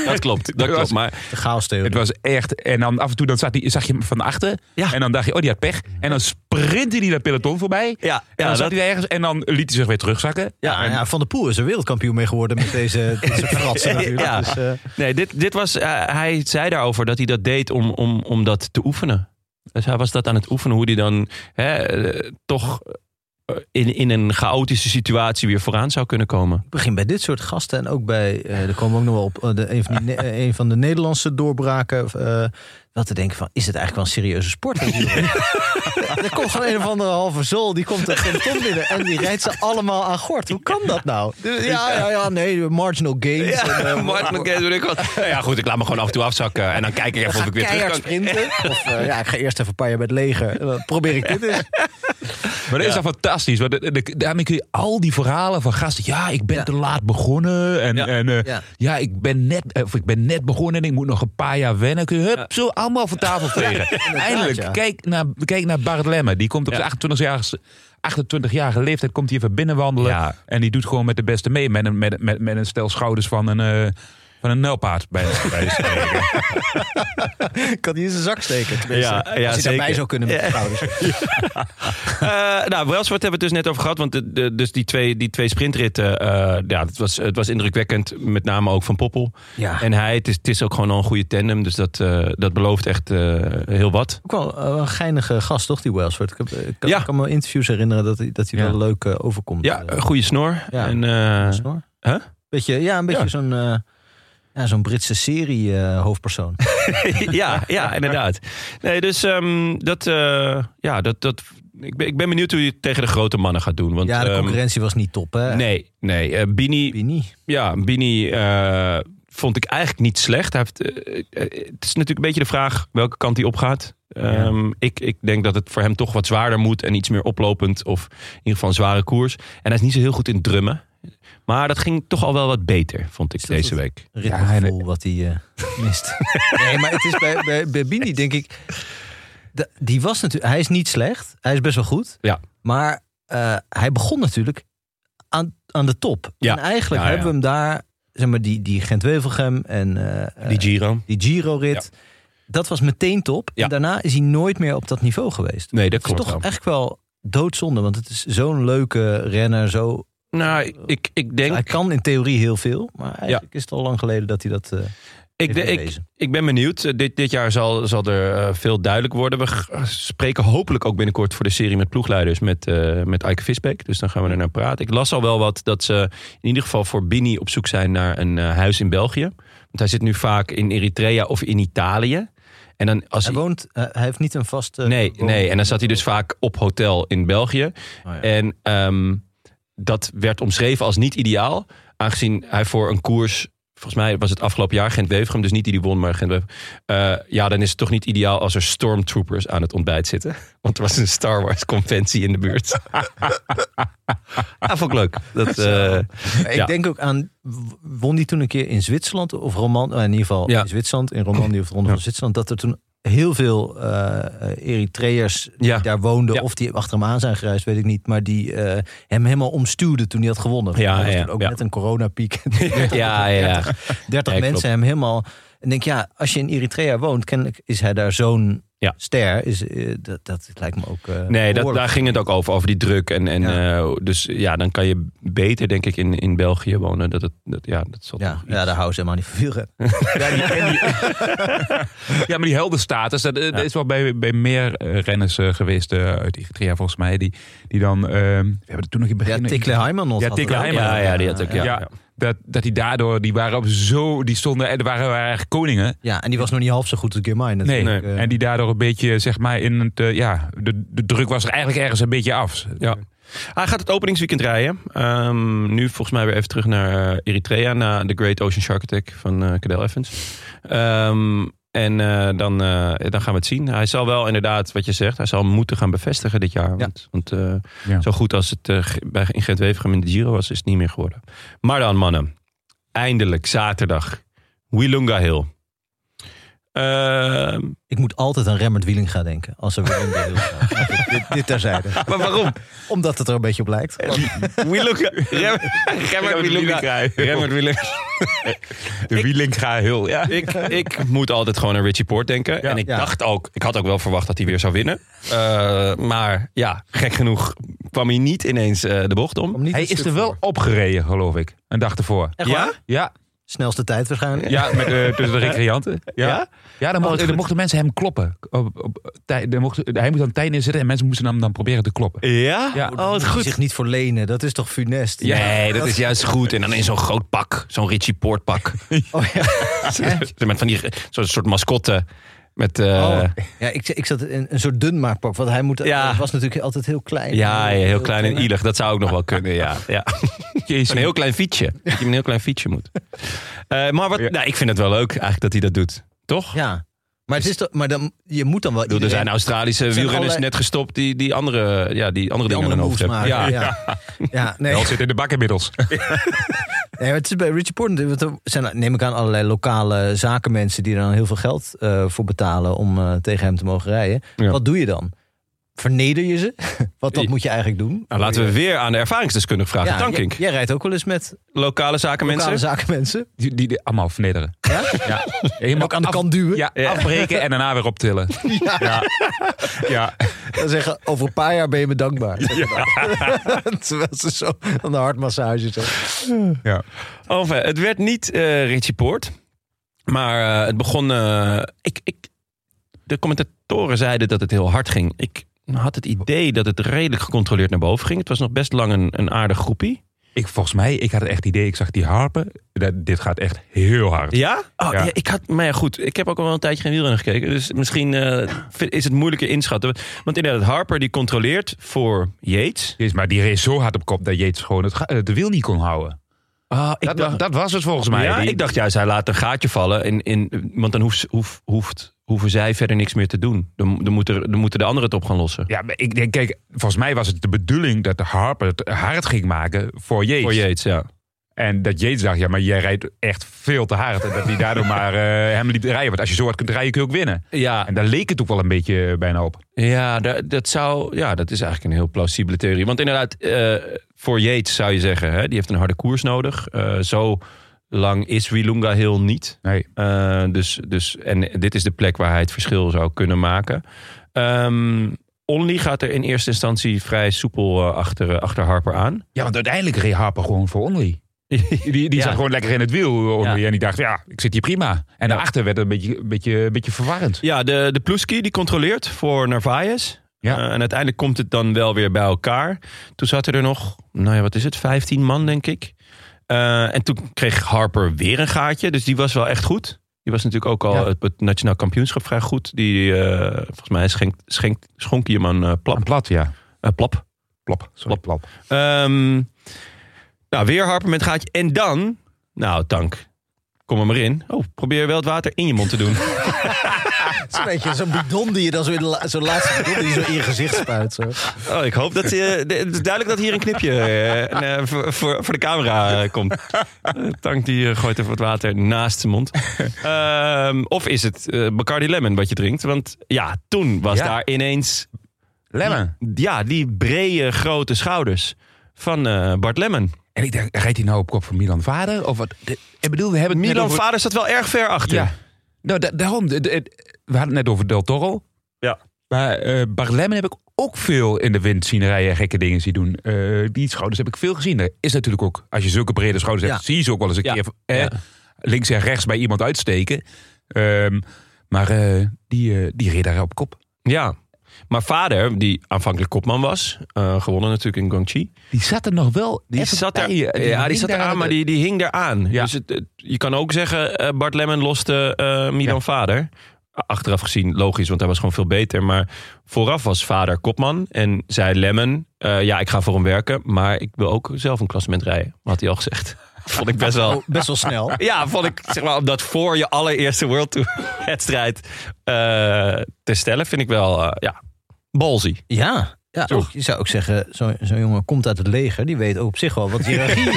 Dat klopt, dat was- klopt. Maar De chaostheorie. het was echt... En dan af en toe dan zat die, zag je hem van achter. Ja. En dan dacht je, oh, die had pech. En dan sprintte hij dat peloton voorbij. ja, En ja, dan zat dat, hij ergens. En dan liet hij zich weer terugzakken. ja, ja, Van der Poel is er wereldkampioen mee geworden met deze, (laughs) deze fratsen natuurlijk. Ja. Dus, eh, nee, dit, dit was, eh, hij zei daarover dat hij dat deed om, om, om dat te oefenen. Dus hij was dat aan het oefenen, hoe hij dan hè, eh, toch in, in een chaotische situatie weer vooraan zou kunnen komen. ik begin bij dit soort gasten en ook bij, eh er komen ook nog wel op eh, de, een, van die, Ne- eh, een van de Nederlandse doorbraken. eh wel te denken van, is het eigenlijk wel een serieuze sport? wielrennen? (laughs) er komt gewoon een of andere halve zool, die komt er peloton binnen en die rijdt ze allemaal aan gort. Hoe kan dat nou? Ja, ja, ja, nee, marginal gains. en, eh, Martin McGee, weet ik wat. Ja, goed, ik laat me gewoon af en toe afzakken. En dan kijk ik even of ik weer terug kan. sprinten. (laughs) Of eh, ja, ik ga eerst even een paar jaar bij het leger. Dan probeer ik dit eens. Maar dat is dan fantastisch. Want de- de- daarmee kun je al die verhalen van gasten. Ja, ik ben Ja. te laat begonnen. En Ja. ja, en, eh, Ja. ja. ik, ben net, of ik ben net begonnen en ik moet nog een paar jaar wennen. Kun je hup, zo allemaal van tafel vegen. Eindelijk, ja. kijk, naar, kijk naar Bart Lemme. Die komt op zijn 28-jarige 28-jarige leeftijd komt hij even binnenwandelen. Ja. En die doet gewoon met de beste mee. Met een, met, met, met een stel schouders van een, eh van een nijlpaard. Bij, (laughs) bij spreken. Ik (laughs) kan die in zijn zak steken. tenminste. Ja, ja, Als je daarbij zou kunnen met de schouders. (laughs) Eh, nou, Welsford hebben we het dus net over gehad. Want de, de- dus die twee, die twee sprintritten, eh, ja, het was, het was indrukwekkend. Met name ook van Poppel. Ja. En hij, het is, het is ook gewoon al een goede tandem. Dus dat, eh, dat belooft echt eh, heel wat. Ook wel een geinige gast, toch, die Wellsford? Ik, heb, ik, kan, Ja. ik kan me interviews herinneren dat hij, dat hij Ja. wel leuk overkomt. Ja, een goede snor. Ja. En, eh, snor. Huh? Beetje, ja, een beetje Ja. zo'n eh, ja, zo'n Britse serie eh, hoofdpersoon. (laughs) ja, ja, inderdaad. Nee, dus ehm, dat, eh, ja, dat, dat, ik, ben, ik ben benieuwd hoe je het tegen de grote mannen gaat doen. Want, ja, de ehm, concurrentie was niet top, hè? Nee, nee. eh, Bini, Bini. ja, Bini vond ik eigenlijk niet slecht. Hij heeft, het is natuurlijk een beetje de vraag welke kant hij opgaat. Ehm, ik, ik denk dat het voor hem toch wat zwaarder moet en iets meer oplopend. Of in ieder geval een zware koers. En hij is niet zo heel goed in drummen. Maar dat ging toch al wel wat beter, vond ik deze week. Ritmegevoel wat hij eh, mist. (laughs) nee, maar het is bij, bij, bij Bini, denk ik... de- die was natuurlijk... Hij is niet slecht. Hij is best wel goed. Ja. Maar eh, hij begon natuurlijk aan, aan de top. Ja. En eigenlijk Ja, ja. hebben we hem daar... Zeg maar, die, die Gent-Wevelgem en eh, Die Giro. die Giro-rit... Dat was meteen top. Ja. En daarna is hij nooit meer op dat niveau geweest. Nee, dat Dat is toch wel. echt wel doodzonde. Want het is zo'n leuke renner. Zo, Nou, ik, ik denk... hij kan in theorie heel veel. Maar eigenlijk is het al lang geleden dat hij dat eh Ik, de- ik, ik ben benieuwd. Eh, Dit, dit jaar zal, zal er eh, veel duidelijk worden. We spreken hopelijk ook binnenkort voor de serie met ploegleiders met, eh met Eike Visbeek. Dus dan gaan we er naar praten. Ik las al wel wat dat ze in ieder geval voor Bini op zoek zijn naar een huis in België. Want hij zit nu vaak in Eritrea of in Italië. En dan als Hij hij, woont, hij heeft niet een vaste... nee, nee, en dan zat hij dus vaak op hotel in België. Oh ja. En ehm, dat werd omschreven als niet ideaal. Aangezien hij voor een koers... Volgens mij was het afgelopen jaar Gent-Wevergem. Dus niet die die won, maar gent Ja, dan is het toch niet ideaal als er stormtroopers aan het ontbijt zitten. (laughs) Want er was een Star Wars conventie in de buurt. (laughs) ja, vond ik leuk. Dat, (laughs) eh, Ik ja. denk ook aan... Won die toen een keer in Zwitserland? Of Roman, in ieder geval Ja. in Zwitserland. In Romandie of de Ronde van Zwitserland. Dat er toen heel veel eh Eritreërs die Ja. daar woonden. Ja. Of die achter hem aan zijn gereisd, weet ik niet. Maar die eh, hem helemaal omstuwden toen hij had gewonnen. Ja, Dat was ja, ook net een coronapiek. (laughs) (laughs) ja, ja, ja. 30 Ja, mensen klopt. hem helemaal... En denk, ja, als je in Eritrea woont, kennelijk is hij daar zo'n Ja. ster. Is, eh, dat, dat lijkt me ook... eh, Nee, dat, daar ging het ook over, over die druk. En, en, Ja. eh, dus ja, dan kan je beter, denk ik, in, in België wonen. Dat het, dat, ja, dat zal Ja, ja, daar houden ze helemaal niet van wielrennen. (laughs) Ja, die, die- (laughs) ja, maar die heldenstatus, dat, eh, dat is wel bij, bij meer renners geweest uit Eritrea volgens mij. Die, die dan, eh, we hebben er toen nog in het Ja, begin... Tikle Heimanot Ja, Tikle het. Heimanot. Ja, ja, die had ook, ja. Dat, dat die daardoor, die waren op zo, die stonden, er waren, waren eigenlijk koningen. Ja, en die was nog niet half zo goed als Girmay Nee, natuurlijk. Eh, en die daardoor een beetje, zeg maar, in het, eh, ja, de, de druk was er eigenlijk ergens een beetje af. Ja. Hij gaat het openingsweekend rijden. Ehm, nu volgens mij weer even terug naar eh, Eritrea. Na de Great Ocean Shark Attack van eh Cadel Evans. Ehm, en eh, dan, eh, dan gaan we het zien. Hij zal wel inderdaad, wat je zegt, hij zal moeten gaan bevestigen dit jaar. Want, want eh, Ja. zo goed als het bij, in Gent-Wevergem in de Giro was, is het niet meer geworden. Maar dan mannen, eindelijk zaterdag. Wilunga Hill. Ehm, Ik moet altijd aan Remmert Wielinga denken. Als er weer in de heel gaat. (laughs) Dit, dit terzijde. maar waarom? Omdat het er een beetje op lijkt. We look... Rem- (laughs) Remmert Wielinga. Remmert (laughs) Wielinga. De Wielinga heel, ja. Ik, ik moet altijd gewoon aan Richie Poort denken. en ik Ja. dacht ook, ik had ook wel verwacht dat hij weer zou winnen. Eh, maar ja, gek genoeg kwam hij niet ineens eh, de bocht om. Hij een is er wel voor. opgereden, geloof ik. Een dag ervoor. Echt Ja? waar? Ja, Snelste tijd waarschijnlijk. ja met, eh, tussen de recreanten. Ja, Ja? ja? dan, Oh, mochten, dan mensen hem kloppen. Op, op, tij- dan mochten, hij moest aan het tij neerzetten en mensen moesten hem dan proberen te kloppen. Ja? Ja. Oh, hij goed. zich niet voor lenen. Dat is toch funest? Nee, dat is juist goed. En dan in zo'n groot pak. Zo'n Richie Poort pak. (laughs) Oh, ja. (laughs) Met van die, zo'n soort mascotte. Met, eh, Oh. ja ik, ik zat in een soort dunmaakpak. Want hij moet, Ja. het was natuurlijk altijd heel klein. ja, ja, heel klein en ielig. Dat zou ook nog wel kunnen, ja. (laughs) ja. Jezus. Een heel klein fietsje. Dat je een heel klein fietsje moet. Eh, maar wat, Ja. nou, ik vind het wel leuk eigenlijk dat hij dat doet. Toch? Ja. Maar, het is toch, maar dan, je moet dan wel er zijn Australische wielrenners allerlei- net gestopt die, die andere, ja, die andere die dingen aan hun moves hoofd hebben. maken. Ja. Ja, (laughs) ja. nee. Wel zit in de bak inmiddels. (laughs) Nee, het is bij Richie Porter, want er zijn, neem ik aan, allerlei lokale zakenmensen die er dan heel veel geld eh, voor betalen om eh, tegen hem te mogen rijden. Ja. Wat doe je dan? Verneder je ze? (laughs) Want dat moet je eigenlijk doen. Nou, laten we weer aan de ervaringsdeskundige vragen. Ja, Tankink. jij, jij rijdt ook wel eens met Lokale zakenmensen. lokale zakenmensen. Die, die, die allemaal vernederen. Ja? Ja. Je ook aan de kant duwen. Ja, afbreken en daarna weer optillen. (laughs) Ja. Ja. ja. Dan zeggen, over een paar jaar ben je me dankbaar. (laughs) Terwijl ze zo aan de hartmassage zijn. ja. Enfin, het werd niet eh Richie Poort. Maar eh, het begon... eh, ik, ik, de commentatoren zeiden dat het heel hard ging. Ik had het idee dat het redelijk gecontroleerd naar boven ging. Het was nog best lang een, een aardig groepie. Ik, volgens mij, ik had het echt idee, ik zag die harpen. Dat, dit gaat echt heel hard. Ja? Oh, Ja. ja, ik had, maar ja, goed. Ik heb ook al wel een tijdje geen wielrennen gekeken. Dus misschien eh, is het moeilijker inschatten. Want inderdaad, Harper die controleert voor Yates. Jezus, Maar die race zo hard op kop dat Jeets gewoon het, ga- de wiel niet kon houden. Ah, ik Dat, dacht, dat was het volgens mij. ja, Die- ik dacht juist, hij laat een gaatje vallen. In, in, want dan hoeft, hoeft, hoeft, hoeven zij verder niks meer te doen. Dan, dan, moeten, dan moeten de anderen het op gaan lossen. Ja, maar ik denk, kijk, volgens mij was het de bedoeling dat de Harper het hard ging maken voor Yates. Voor Yates, ja. En dat Yates dacht, ja, maar jij rijdt echt veel te hard. En dat hij daardoor maar (laughs) eh, hem liet rijden. Want als je zo hard kunt rijden, kun je ook winnen. Ja, En daar leek het ook wel een beetje bijna op. ja, dat, dat zou, ja, dat is eigenlijk een heel plausibele theorie. Want inderdaad, eh, voor Yates zou je zeggen, hè, die heeft een harde koers nodig. Eh, zo lang is Wilunga heel niet. Nee. Eh, dus, dus, en dit is de plek waar hij het verschil zou kunnen maken. Ehm Only gaat er in eerste instantie vrij soepel eh, achter, achter Harper aan. Ja, want uiteindelijk reed Harper gewoon voor Only. (laughs) Die, die Ja. zat gewoon lekker in het wiel, Only. Ja. En die dacht, ja, ik zit hier prima. En daarachter werd het een beetje, een beetje, een beetje verwarrend. Ja, de, de Ploeski die controleert voor Narvaez. Ja. Eh, en uiteindelijk komt het dan wel weer bij elkaar. Toen zaten er nog, nou ja, wat is het, 15 man denk ik. Eh, en toen kreeg Harper weer een gaatje. Dus die was wel echt goed. Die was natuurlijk ook al Ja. het, het nationaal kampioenschap vrij goed. Die, eh, volgens mij schenkt, schenkt, schonk hij hem aan eh, plap. Een plat, ja. Plap. Plop. Sorry, plop. Ehm, nou, weer Harper met gaatje. En dan, nou, Tank, kom er maar in. Oh, probeer wel het water in je mond te doen. (laughs) Het is een beetje zo'n bidon die je dan zo in de zo'n laatste bidon die je zo in je gezicht spuit. Zo. Oh, ik hoop dat... je. het is duidelijk dat hier een knipje eh, eh, voor, voor, de camera eh, komt. Eh, Tank die eh, gooit even wat water naast zijn mond. Ehm, of is het eh, Bacardi Lemon wat je drinkt? Want ja, toen was Ja. daar ineens... Lemon. Ja, die brede grote schouders van eh, Bart Lemon. En ik denk, rijdt hij nou op kop van Milan Vader? Of wat? Ik bedoel, we hebben Milan over... vader staat wel erg ver achter. Ja. Nou, da- daarom. de- de- we hadden het net over Del Toro. Ja. Maar eh Bart Lemon heb ik ook veel in de wind zien rijden en gekke dingen zien doen. Eh, die schouders heb ik veel gezien. Er is natuurlijk ook, als je zulke brede schouders hebt, Ja. zie je ze ook wel eens een Ja. keer eh, Ja. links en rechts bij iemand uitsteken. Ehm, maar eh, die, eh, die reed daar op kop. Ja. Maar vader, die aanvankelijk kopman was, eh, gewonnen natuurlijk in Guangxi. Die zat er nog wel Die even zat er, bij. eh, ja, die zat daar er aan, aan maar die, die hing eraan. Ja. Dus het, het- je kan ook zeggen, eh, Bart Lemon loste eh Milan Ja. vader. Achteraf gezien logisch, want hij was gewoon veel beter. Maar vooraf was vader kopman en zei Lemon... eh, ja, ik ga voor hem werken, maar ik wil ook zelf een klassement rijden. Had hij al gezegd. (laughs) Vond ik best wel... Oh, best wel snel. (laughs) Ja, vond ik, zeg maar, om dat voor je allereerste World Tour (laughs) wedstrijd eh, te stellen, vind ik wel, eh, ja, ballsy. Ja. Ja, ook, je zou ook zeggen, zo'n jongen komt uit het leger. Die weet ook op zich wel wat hiërarchie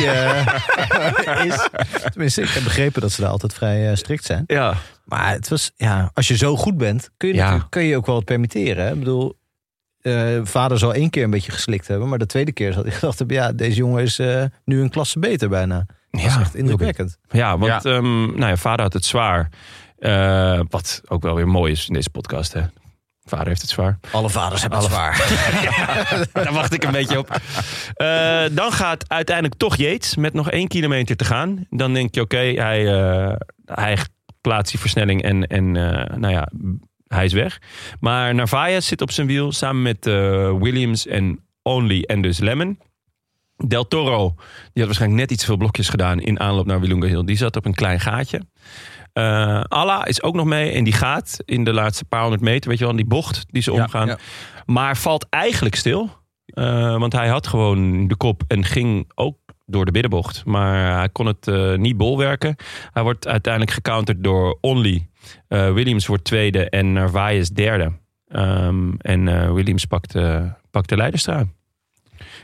is. Tenminste, ik heb begrepen dat ze daar altijd vrij strikt zijn. Ja. Maar het was, ja, als je zo goed bent, kun je, Ja. natuurlijk- kun je ook wel wat permitteren. Hè? Ik bedoel, eh, vader zal één keer een beetje geslikt hebben. Maar de tweede keer zat ik gedacht, ja, deze jongen is eh, nu een klasse beter bijna. Dat is Ja. echt indrukwekkend. Ja, want ehm, nou ja, vader had het zwaar. Eh, wat ook wel weer mooi is in deze podcast. Hè? Vader heeft het zwaar. Alle vaders hebben het zwaar. (laughs) Daar wacht ik een beetje op. Eh, dan gaat uiteindelijk toch Yates met nog één kilometer te gaan. Dan denk je, oké, hij, eh, hij plaatst die versnelling en, en eh, nou ja, hij is weg. Maar Narvaez zit op zijn wiel samen met eh, Williams en Only en dus Lemon. Del Toro, die had waarschijnlijk net iets veel blokjes gedaan in aanloop naar Wilunga Hill. Die zat op een klein gaatje. Eh Alla is ook nog mee en die gaat in de laatste paar honderd meter, weet je wel, die bocht die ze Ja, omgaan. ja. Maar valt eigenlijk stil. Want hij had gewoon de kop en ging ook door de binnenbocht. Maar hij kon het eh, niet bolwerken. Hij wordt uiteindelijk gecounterd door Only. Eh, Williams wordt tweede en Narvaez derde. Ehm, en eh, Williams pakt, eh, pakt de leiderstrui.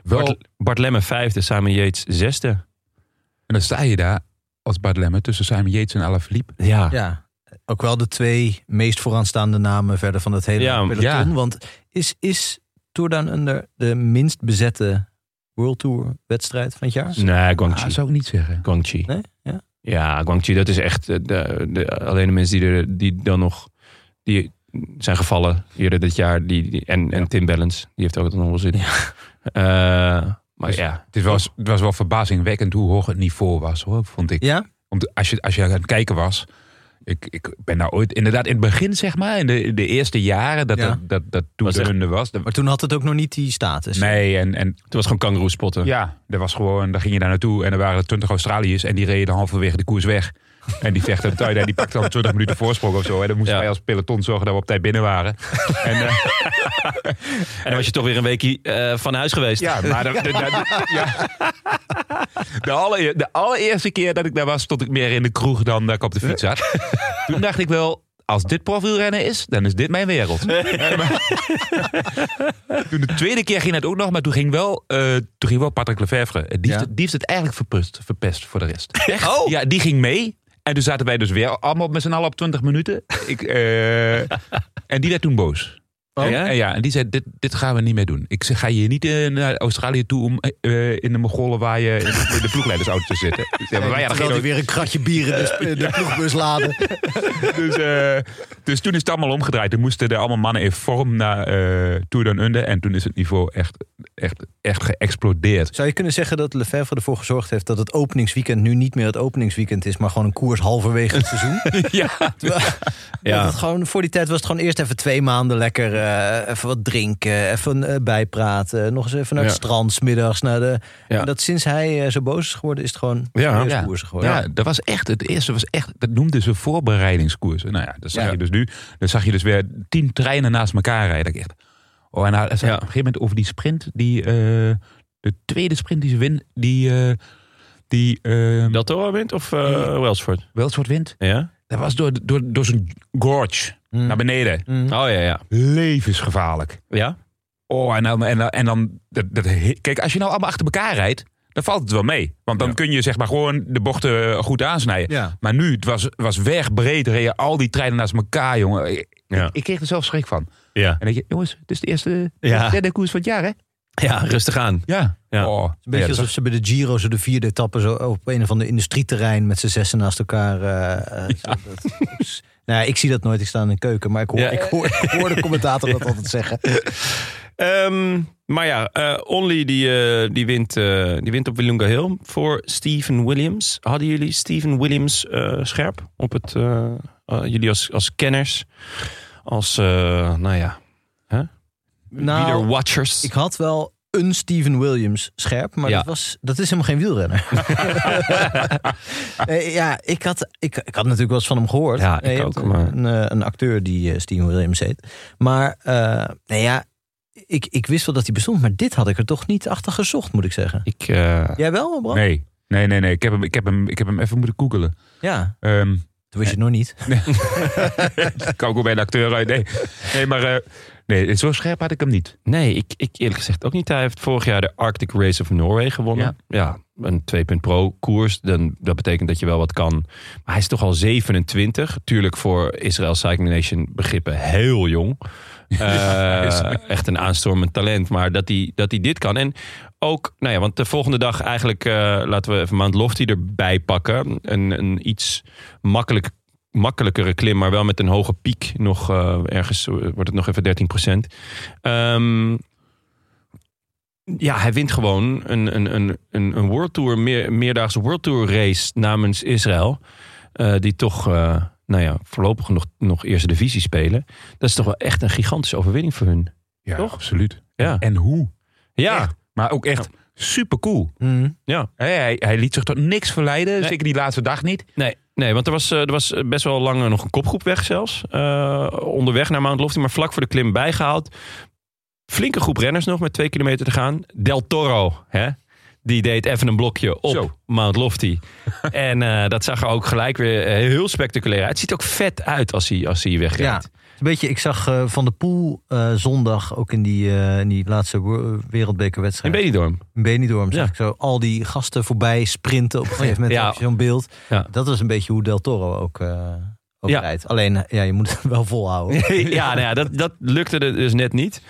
Wel- Bart, Bart Lemme vijfde, Simon Yates zesde. En dan sta je daar als Bart Lemme tussen Simon Yates en Alaphilippe. Ja, Ja, ook wel de twee meest vooraanstaande namen verder van het hele Ja, peloton. ja. Want is, is Tour Down Under de minst bezette World Tour wedstrijd van het jaar? nee, Guangxi. Ah, zou ik niet zeggen. Guangxi. Nee? Ja. Ja, Guangxi, dat is echt eh, de, de, alleen de mensen die, er, die dan nog die zijn gevallen eerder dit jaar. Die, die- en, en Tim Bellens, die heeft ook nog wel zin. (laughs) Eh, maar Dus- ja, Het was, het was wel verbazingwekkend hoe hoog het niveau was, hoor, vond ik. Ja? Om te- als, je, als je aan het kijken was. Ik, ik ben nou ooit, inderdaad, in het begin, zeg maar, in de, de eerste jaren dat Ja. dat, dat, dat Tour Was de echt- Hunde was. dat- Maar toen had het ook nog niet die status. nee, en, en het was gewoon kangaroo spotten. ja, er was gewoon, daar ging je daar naartoe en er waren twintig Australiërs en die reden halverwege de koers weg. En die uit en die pakten dan 20 minuten voorsprong of zo. En dan moesten Ja. wij als peloton zorgen dat we op tijd binnen waren. En, eh, En dan was je toch weer een weekje eh, van huis geweest. Ja, maar de, de, de- ja. de, allereer- de allereerste keer dat ik daar was, stond ik meer in de kroeg dan dat ik op de fiets zat. Toen dacht ik wel, als dit profielrennen is, dan is dit mijn wereld. Maar- toen de tweede keer ging het ook nog, maar toen ging wel, eh, toen ging wel Patrick Lefevre. Die, heeft Ja. het- die heeft het eigenlijk verpest, verpest voor de rest. Echt? Oh. Ja, die ging mee. En toen zaten wij dus weer allemaal met z'n allen op 20 minuten. Ik, eh, (laughs) en die werd toen boos. Oh, en, ja? en ja, en die zei, dit, dit gaan we niet meer doen. Ik zeg, ga je niet eh, naar Australië toe om eh, in de Mongolen waar je in de, de ploegleidersauto te zitten. Maar wij hadden geen weer een kratje bier in de, (laughs) de ploegbus laden. (laughs) dus, eh, dus toen is het allemaal omgedraaid. Toen moesten er allemaal mannen in vorm naar eh Tour Under. En toen is het niveau echt, echt, echt geëxplodeerd. Zou je kunnen zeggen dat Lefebvre ervoor gezorgd heeft dat het openingsweekend nu niet meer het openingsweekend is, maar gewoon een koers halverwege het seizoen? (laughs) ja, Terwijl- Ja. dat het gewoon, voor die tijd was het gewoon eerst even twee maanden lekker eh, even wat drinken, even eh, bijpraten, nog eens even naar het Ja. strand, middags naar de. Ja. En dat sinds hij eh, zo boos is geworden, is het gewoon Ja. ja. koersen geworden. ja, dat was echt, het eerste was echt, dat noemden ze voorbereidingskoersen. Nou ja, dat zag Ja. je dus nu. Dan zag je dus weer tien treinen naast elkaar rijden. Ik echt, oh, en nou, op een gegeven moment over die sprint, die, eh, de tweede sprint die ze win, die, eh die Del Toro wint of eh Welsford? Welsford wint. Ja? Dat was door, door, door zo'n gorge Mm. naar beneden. Mm. Oh ja, ja. Levensgevaarlijk. Ja? Oh, en dan, en dan, en dan dat, dat, kijk, als je nou allemaal achter elkaar rijdt, dan valt het wel mee. Want dan Ja. kun je zeg maar gewoon de bochten goed aansnijden. Ja. Maar nu, het was, was wegbreed, reden al die treinen naast elkaar, jongen. Ik, Ja. ik kreeg er zelf schrik van. Ja. En dan denk je, jongens, het is de eerste Ja. de derde koers van het jaar, hè? Ja, rustig aan. Ja. Ja. Oh, Een beetje ja, alsof ze bij de Giro zo de vierde etappe zo op een of ander industrieterrein met z'n zessen naast elkaar. eh, eh, zo dat- nou, ik zie dat nooit. Ik sta in een keuken, maar ik hoor, Ja. ik hoor, ik hoor de commentator dat altijd zeggen. (laughs) Ehm, maar ja, eh Only die, eh, die, wint, eh, die wint op Willunga Hill voor Steven Williams. Hadden jullie Steven Williams scherp op het... jullie als, als kenners, als, nou ja, hè? Nou, watchers. Ik had wel een Steven Williams scherp, maar Ja. dat, was, dat is helemaal geen wielrenner. (laughs) Eh, ja, ik had, ik, ik had natuurlijk wel eens van hem gehoord. Ja, ik Eh, ook, maar- Een, eh, een acteur die Steven Williams heet. Maar, eh nou ja, ik, ik wist wel dat hij bestond, maar dit had ik er toch niet achter gezocht, moet ik zeggen. Ik, eh, Jij wel, Bram? Nee, nee, nee, nee. Ik heb hem, ik heb hem, ik heb hem even moeten googelen. Ja, Ehm toen wist je het nog niet. (laughs) (laughs) kan ook wel bij de acteur uit. Nee, nee maar, eh, Nee, zo scherp had ik hem niet. Nee, ik, ik eerlijk gezegd ook niet. Hij heeft vorig jaar de Arctic Race of Norway gewonnen. Ja, een 2 pro koers. Dan, dat betekent dat je wel wat kan. Maar hij is toch al 27. Tuurlijk voor Israël Cycling Nation begrippen heel jong. (laughs) Eh, echt een aanstormend talent. Maar dat hij, dat hij dit kan. En ook, nou ja, want de volgende dag eigenlijk... eh, laten we even Mount Lofty erbij pakken. Een, een iets makkelijk, makkelijkere klim, maar wel met een hoge piek. Nog eh, ergens eh, wordt het nog even 13 procent. Ehm, ja, hij wint gewoon een, een, een, een, een World Tour, meer, meerdaagse World Tour race namens Israël. Eh, die toch, eh, nou ja, voorlopig nog, nog eerste divisie spelen. Dat is toch wel echt een gigantische overwinning voor hun. Ja, Toch? absoluut. Ja, En hoe? ja, Echt. Maar ook echt super cool. Mm. ja. Hij, hij liet zich tot niks verleiden. Nee. Zeker die laatste dag niet. Nee, nee want er was, eh, er was best wel lang nog een kopgroep weg zelfs. Eh, onderweg naar Mount Lofty, maar vlak voor de klim bijgehaald. Flinke groep renners nog met twee kilometer te gaan. Del Toro, hè? die deed even een blokje op Zo. Mount Lofty. (laughs) en eh, dat zag er ook gelijk weer heel spectaculair uit. Het ziet ook vet uit als hij, als hij wegrijdt. Een beetje, ik zag eh, Van de Poel eh, zondag ook in die, eh, in die laatste wo- In wereldbekerwedstrijd. Benidorm. In Benidorm zag Ja. ik zo al die gasten voorbij sprinten. Op een gegeven moment Ja. zo'n beeld. Ja. Dat was een beetje hoe Del Toro ook, Ja. rijdt. Alleen, ja, je moet het (laughs) wel volhouden. (laughs) ja, nou ja, dat, dat lukte er dus net niet.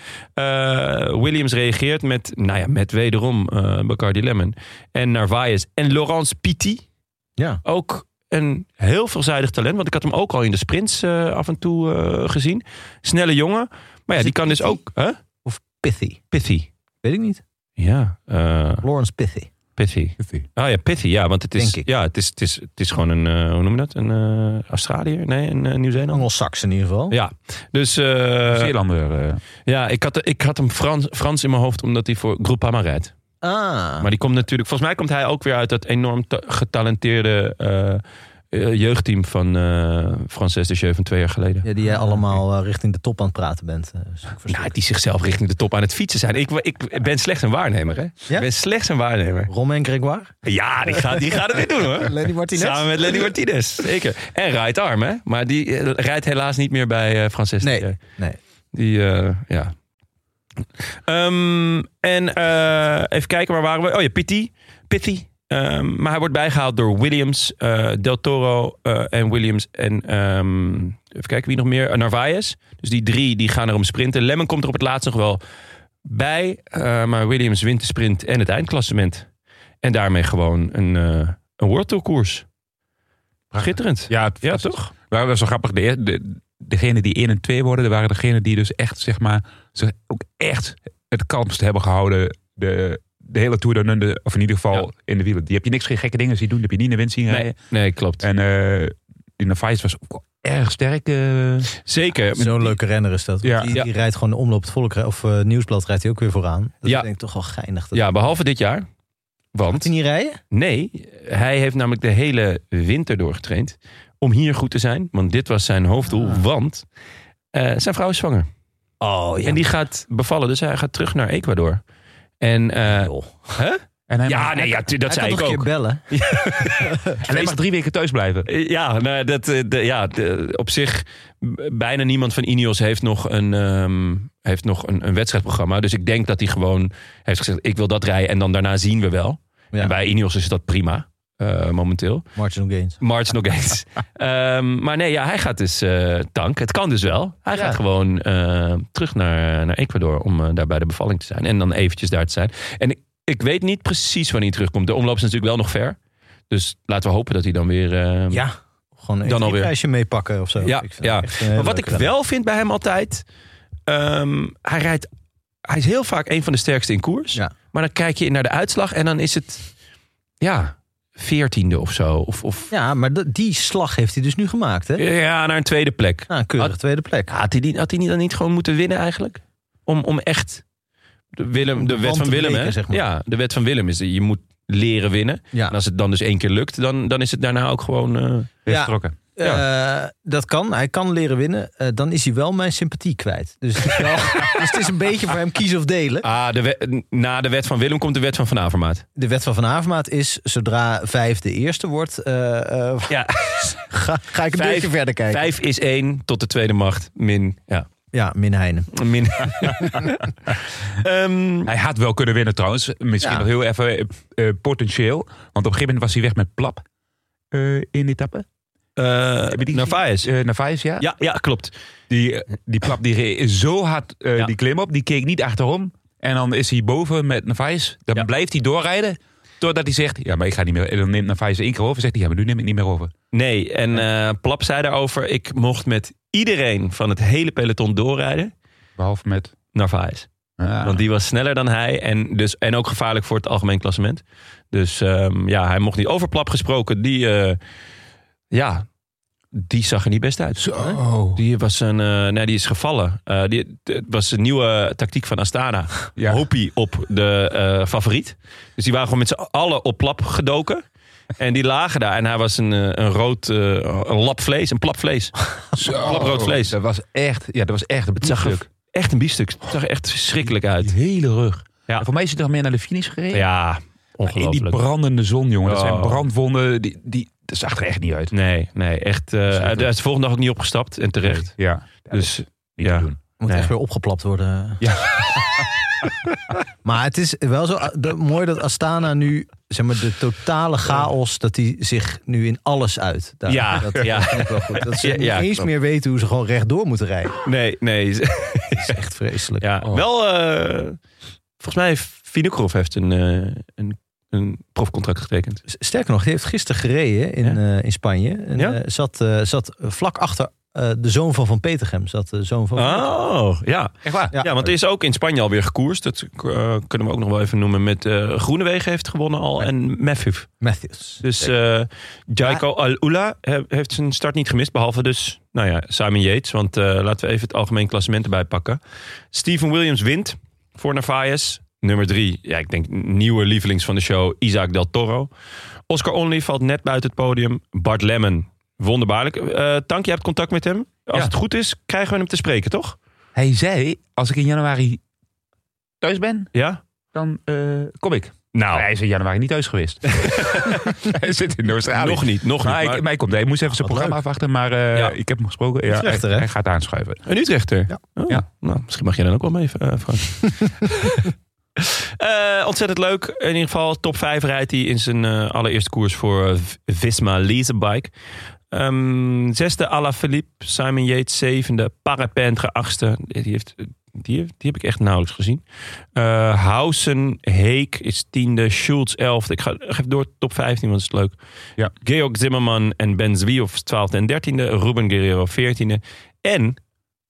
Williams reageert met, nou ja, met wederom Bacardi Lemon. En Narvaez en Laurence Piti. Ja. Ook een heel veelzijdig talent. Want ik had hem ook al in de sprints eh, af en toe eh, gezien. Snelle jongen. Maar ja, die kan dus ook... Huh? Pithy. Pithy. Weet ik niet. Ja, eh, Lawrence Pithy. Pithy. Oh ja, Pithy. Ja, want het is, ja, het is, het is, het is gewoon een, eh, hoe noem je dat? Een Australiër? Nee, een uh, Nieuw-Zeeland? Anglo-Sax in ieder geval. Ja, dus Zeelander. ja, ik had, ik had hem Frans, Frans in mijn hoofd omdat hij voor Groupama rijdt. Ah. Maar die komt natuurlijk, volgens mij komt hij ook weer uit dat enorm ta- getalenteerde eh, eh, jeugdteam van eh Frances de Jeu van twee jaar geleden. Ja, die jij allemaal richting de top aan het praten bent. voor Nou, die zichzelf richting de top aan het fietsen zijn. Ik, ik ben slechts een waarnemer, hè? Ja? Ik ben slechts een waarnemer. Romain Gregoire? Ja, die gaat, die gaat het weer doen, hoor. (laughs) Lenny Martinez? Samen met Lenny Martinez, zeker. En right arm, hè? Maar die rijdt helaas niet meer bij Frances de Nee. Jeu. Nee. Die, ja. Ehm, en eh, even kijken, waar waren we? Oh ja, Pitty. Ehm, maar hij wordt bijgehaald door Williams, eh, Del Toro eh, en Williams. En ehm, even kijken wie nog meer. Uh, Narvaez. Dus die drie die gaan erom sprinten. Lemon komt er op het laatst nog wel bij. maar Williams wint de sprint en het eindklassement. En daarmee gewoon een, een World Tour koers. Schitterend. ja, het- Ja, het- toch? Dat was zo grappig. De, de, degene die 1 en 2 worden, dat waren degenen die dus echt, zeg maar, zich ook echt het kalmste hebben gehouden. De, de hele Tour de Nunde, of in ieder geval Ja. in de wielen. Die heb je niks geen gekke dingen zien doen. Die heb je niet in de wind zien rijden. Nee, nee klopt. En eh die was ook erg sterk. eh. Zeker. Zo'n leuke renner is dat. Ja. Die, Ja. die rijdt gewoon de omloop het volk. Of eh, nieuwsblad rijdt hij ook weer vooraan. Dat Ja. is denk ik toch wel geinig. Dat Ja, behalve dit jaar. Want Gaat hij niet rijden? Nee, hij heeft namelijk de hele winter doorgetraind om hier goed te zijn. Want dit was zijn hoofddoel. Ah. Want eh, zijn vrouw is zwanger. Oh En die gaat bevallen, dus hij gaat terug naar Ecuador. En, eh? En hij Ja, mag, nee, ja, dat Hij zei kan ik ook. keer bellen? (laughs) en hij mag drie weken thuis blijven. Eh, Ja, nou, dat, de, ja de- op zich, bijna niemand van Ineos heeft nog, een, ehm, heeft nog een, een wedstrijdprogramma. Dus ik denk dat hij gewoon heeft gezegd, ik wil dat rijden en dan daarna zien we wel. En Ja, bij Ineos is dat prima, eh, momenteel. Martin Gaines. March nog eens. (laughs) Ehm, maar nee, ja, hij gaat dus eh, tank. Het kan dus wel. Hij Ja. gaat gewoon eh, terug naar, naar Ecuador om daar bij de bevalling te zijn. En dan eventjes daar te zijn. En ik, ik weet niet precies wanneer hij terugkomt. De omloop is natuurlijk wel nog ver. Dus laten we hopen dat hij dan weer... eh, Ja, gewoon een prijsje meepakken of zo. Ja, Ik ja. Maar wat ik wel vind bij hem altijd... ehm, hij rijdt... Hij is heel vaak een van de sterkste in koers. Ja. Maar dan kijk je naar de uitslag en dan is het... Ja, veertiende of zo. Of, of Ja, maar die slag heeft hij dus nu gemaakt, hè? ja, naar een tweede plek. Nou, een keurige Had- tweede plek. Had hij, niet, had hij niet dan niet gewoon moeten winnen eigenlijk? Om, om echt... De, Willem, de de wet van Willem, hè? breken, zeg maar. Ja, de wet van Willem is... Je moet leren winnen. Ja. En als het dan dus één keer lukt, dan, dan is het daarna ook gewoon... eh, Weer Ja. Eh, dat kan. Hij kan leren winnen. Eh, dan is hij wel mijn sympathie kwijt. Dus het is, wel, (laughs) dus het is een beetje voor hem kiezen of delen. ah, de wet- na de wet van Willem komt de wet van Van Avermaat. De wet van Van Avermaat is, zodra vijf de eerste wordt, eh, eh, Ja, (laughs) ga, ga ik een Vijf- beetje verder kijken. vijf is één tot de tweede macht min... Ja. Ja, Minheinen. Min- (laughs) Ehm, Hij had wel kunnen winnen trouwens. Misschien Ja. nog heel even potentieel. Want op een gegeven moment was hij weg met Plap eh, in de etappe. Die Narvaez. Eh Narvaez, ja. Ja, ja, klopt. Die, eh, die Plap die reed zo hard Ja. die klim op. Die keek niet achterom. En dan is hij boven met Narvaez. Dan Ja. blijft hij doorrijden. Totdat hij zegt, ja, maar ik ga niet meer. En dan neemt Narvaez één keer over. Zegt hij, ja, maar nu neem ik niet meer over. Nee, en Plap zei daarover... ik mocht met iedereen van het hele peloton doorrijden. Behalve met... Narvaez. Ah. Want die was sneller dan hij en, dus, en ook gevaarlijk voor het algemeen klassement. Dus ehm, ja, hij mocht niet over Plap gesproken. Die, ja, die zag er niet best uit. Zo. Die, was een, eh, nee, die is gevallen. Eh, die, het was een nieuwe tactiek van Astana. (laughs) Ja. Hoppie op de eh, favoriet. Dus die waren gewoon met z'n allen op Plap gedoken. En die lagen daar. En hij was een, een rood eh, een lap vlees, een plap vlees. (laughs) Zo. Klaprood vlees. Dat was echt, ja, dat was echt een zag er biefstuk. Echt een biefstuk. Het zag er echt verschrikkelijk uit. Die hele rug. Ja. En voor mij is hij toch meer naar de finish gereden? Ja, Maar in die ongelooflijk. brandende zon, jongen. Dat zijn Oh. brandwonden. Die, die, dat zag er echt niet uit. Nee, nee, echt. eh, hij is de volgende dag ook niet opgestapt en terecht. Ja. Dus Niet Ja. te doen. Moet Nee. echt weer opgeplapt worden. Ja. (laughs) maar het is wel zo de- mooi dat Astana nu, zeg maar, de totale chaos, dat die zich nu in alles uit. Daar, Ja, dat, ja. dat wel goed. Dat ze (laughs) Ja, niet ja, eens klopt. meer weten hoe ze gewoon rechtdoor moeten rijden. nee, nee. (laughs) Dat is echt vreselijk. Ja, Oh. wel. eh, volgens mij heeft Vinokurov heeft een, eh, een, een profcontract getekend. Sterker nog, die heeft gisteren gereden in, Ja? eh, in Spanje. En, Ja? eh, zat, eh, zat vlak achter eh, de zoon van Van Petergem. Zat de zoon van Oh, ja. Echt waar? Ja. Ja, want er is ook in Spanje alweer gekoerst. Dat eh, kunnen we ook nog wel even noemen. Met eh Groenewegen heeft gewonnen al en Matthew. Matthews. Dus eh Jaiko Al-Ula he- heeft zijn start niet gemist. Behalve dus, nou ja, Simon Yates. Want eh, laten we even het algemeen klassement erbij pakken. Steven Williams wint voor Narvaez. Nummer drie, ja, ik denk nieuwe lievelings van de show, Isaac Del Toro. Oscar Only valt net buiten het podium. Bart Lemmen, wonderbaarlijk. Eh Tank, je hebt contact met hem. Als Ja. het goed is, krijgen we hem te spreken, toch? Hij zei, als ik in januari thuis ben, Ja? dan eh, kom ik. Nou, hij is in januari niet thuis geweest. (laughs) hij zit in Australië. nog niet, nog Maar, niet. ik, Maar maar hij komt. Hij moest even zijn programma afwachten. Maar eh, Ja. ik heb hem gesproken. Ja, Utrechter, hij, hè? hij gaat aanschuiven. Een Utrechter? Ja. Oh, Ja. Nou, misschien mag jij dan ook wel mee, eh, Frank. (laughs) Eh, ontzettend leuk. In ieder geval, top 5 rijdt hij in zijn eh, allereerste koers voor eh, Visma Leasebike. Ehm zesde Alaphilippe, Simon Yates zevende, Parapendre achtste. Die, heeft, die, die heb ik echt nauwelijks gezien. Hausen, Heek is tiende, Schultz elfde. Ik ga even door top 15, want het is leuk. Ja. Georg Zimmerman en Ben Zwiehoff twaalfde en dertiende. Ruben Guerrero veertiende. En,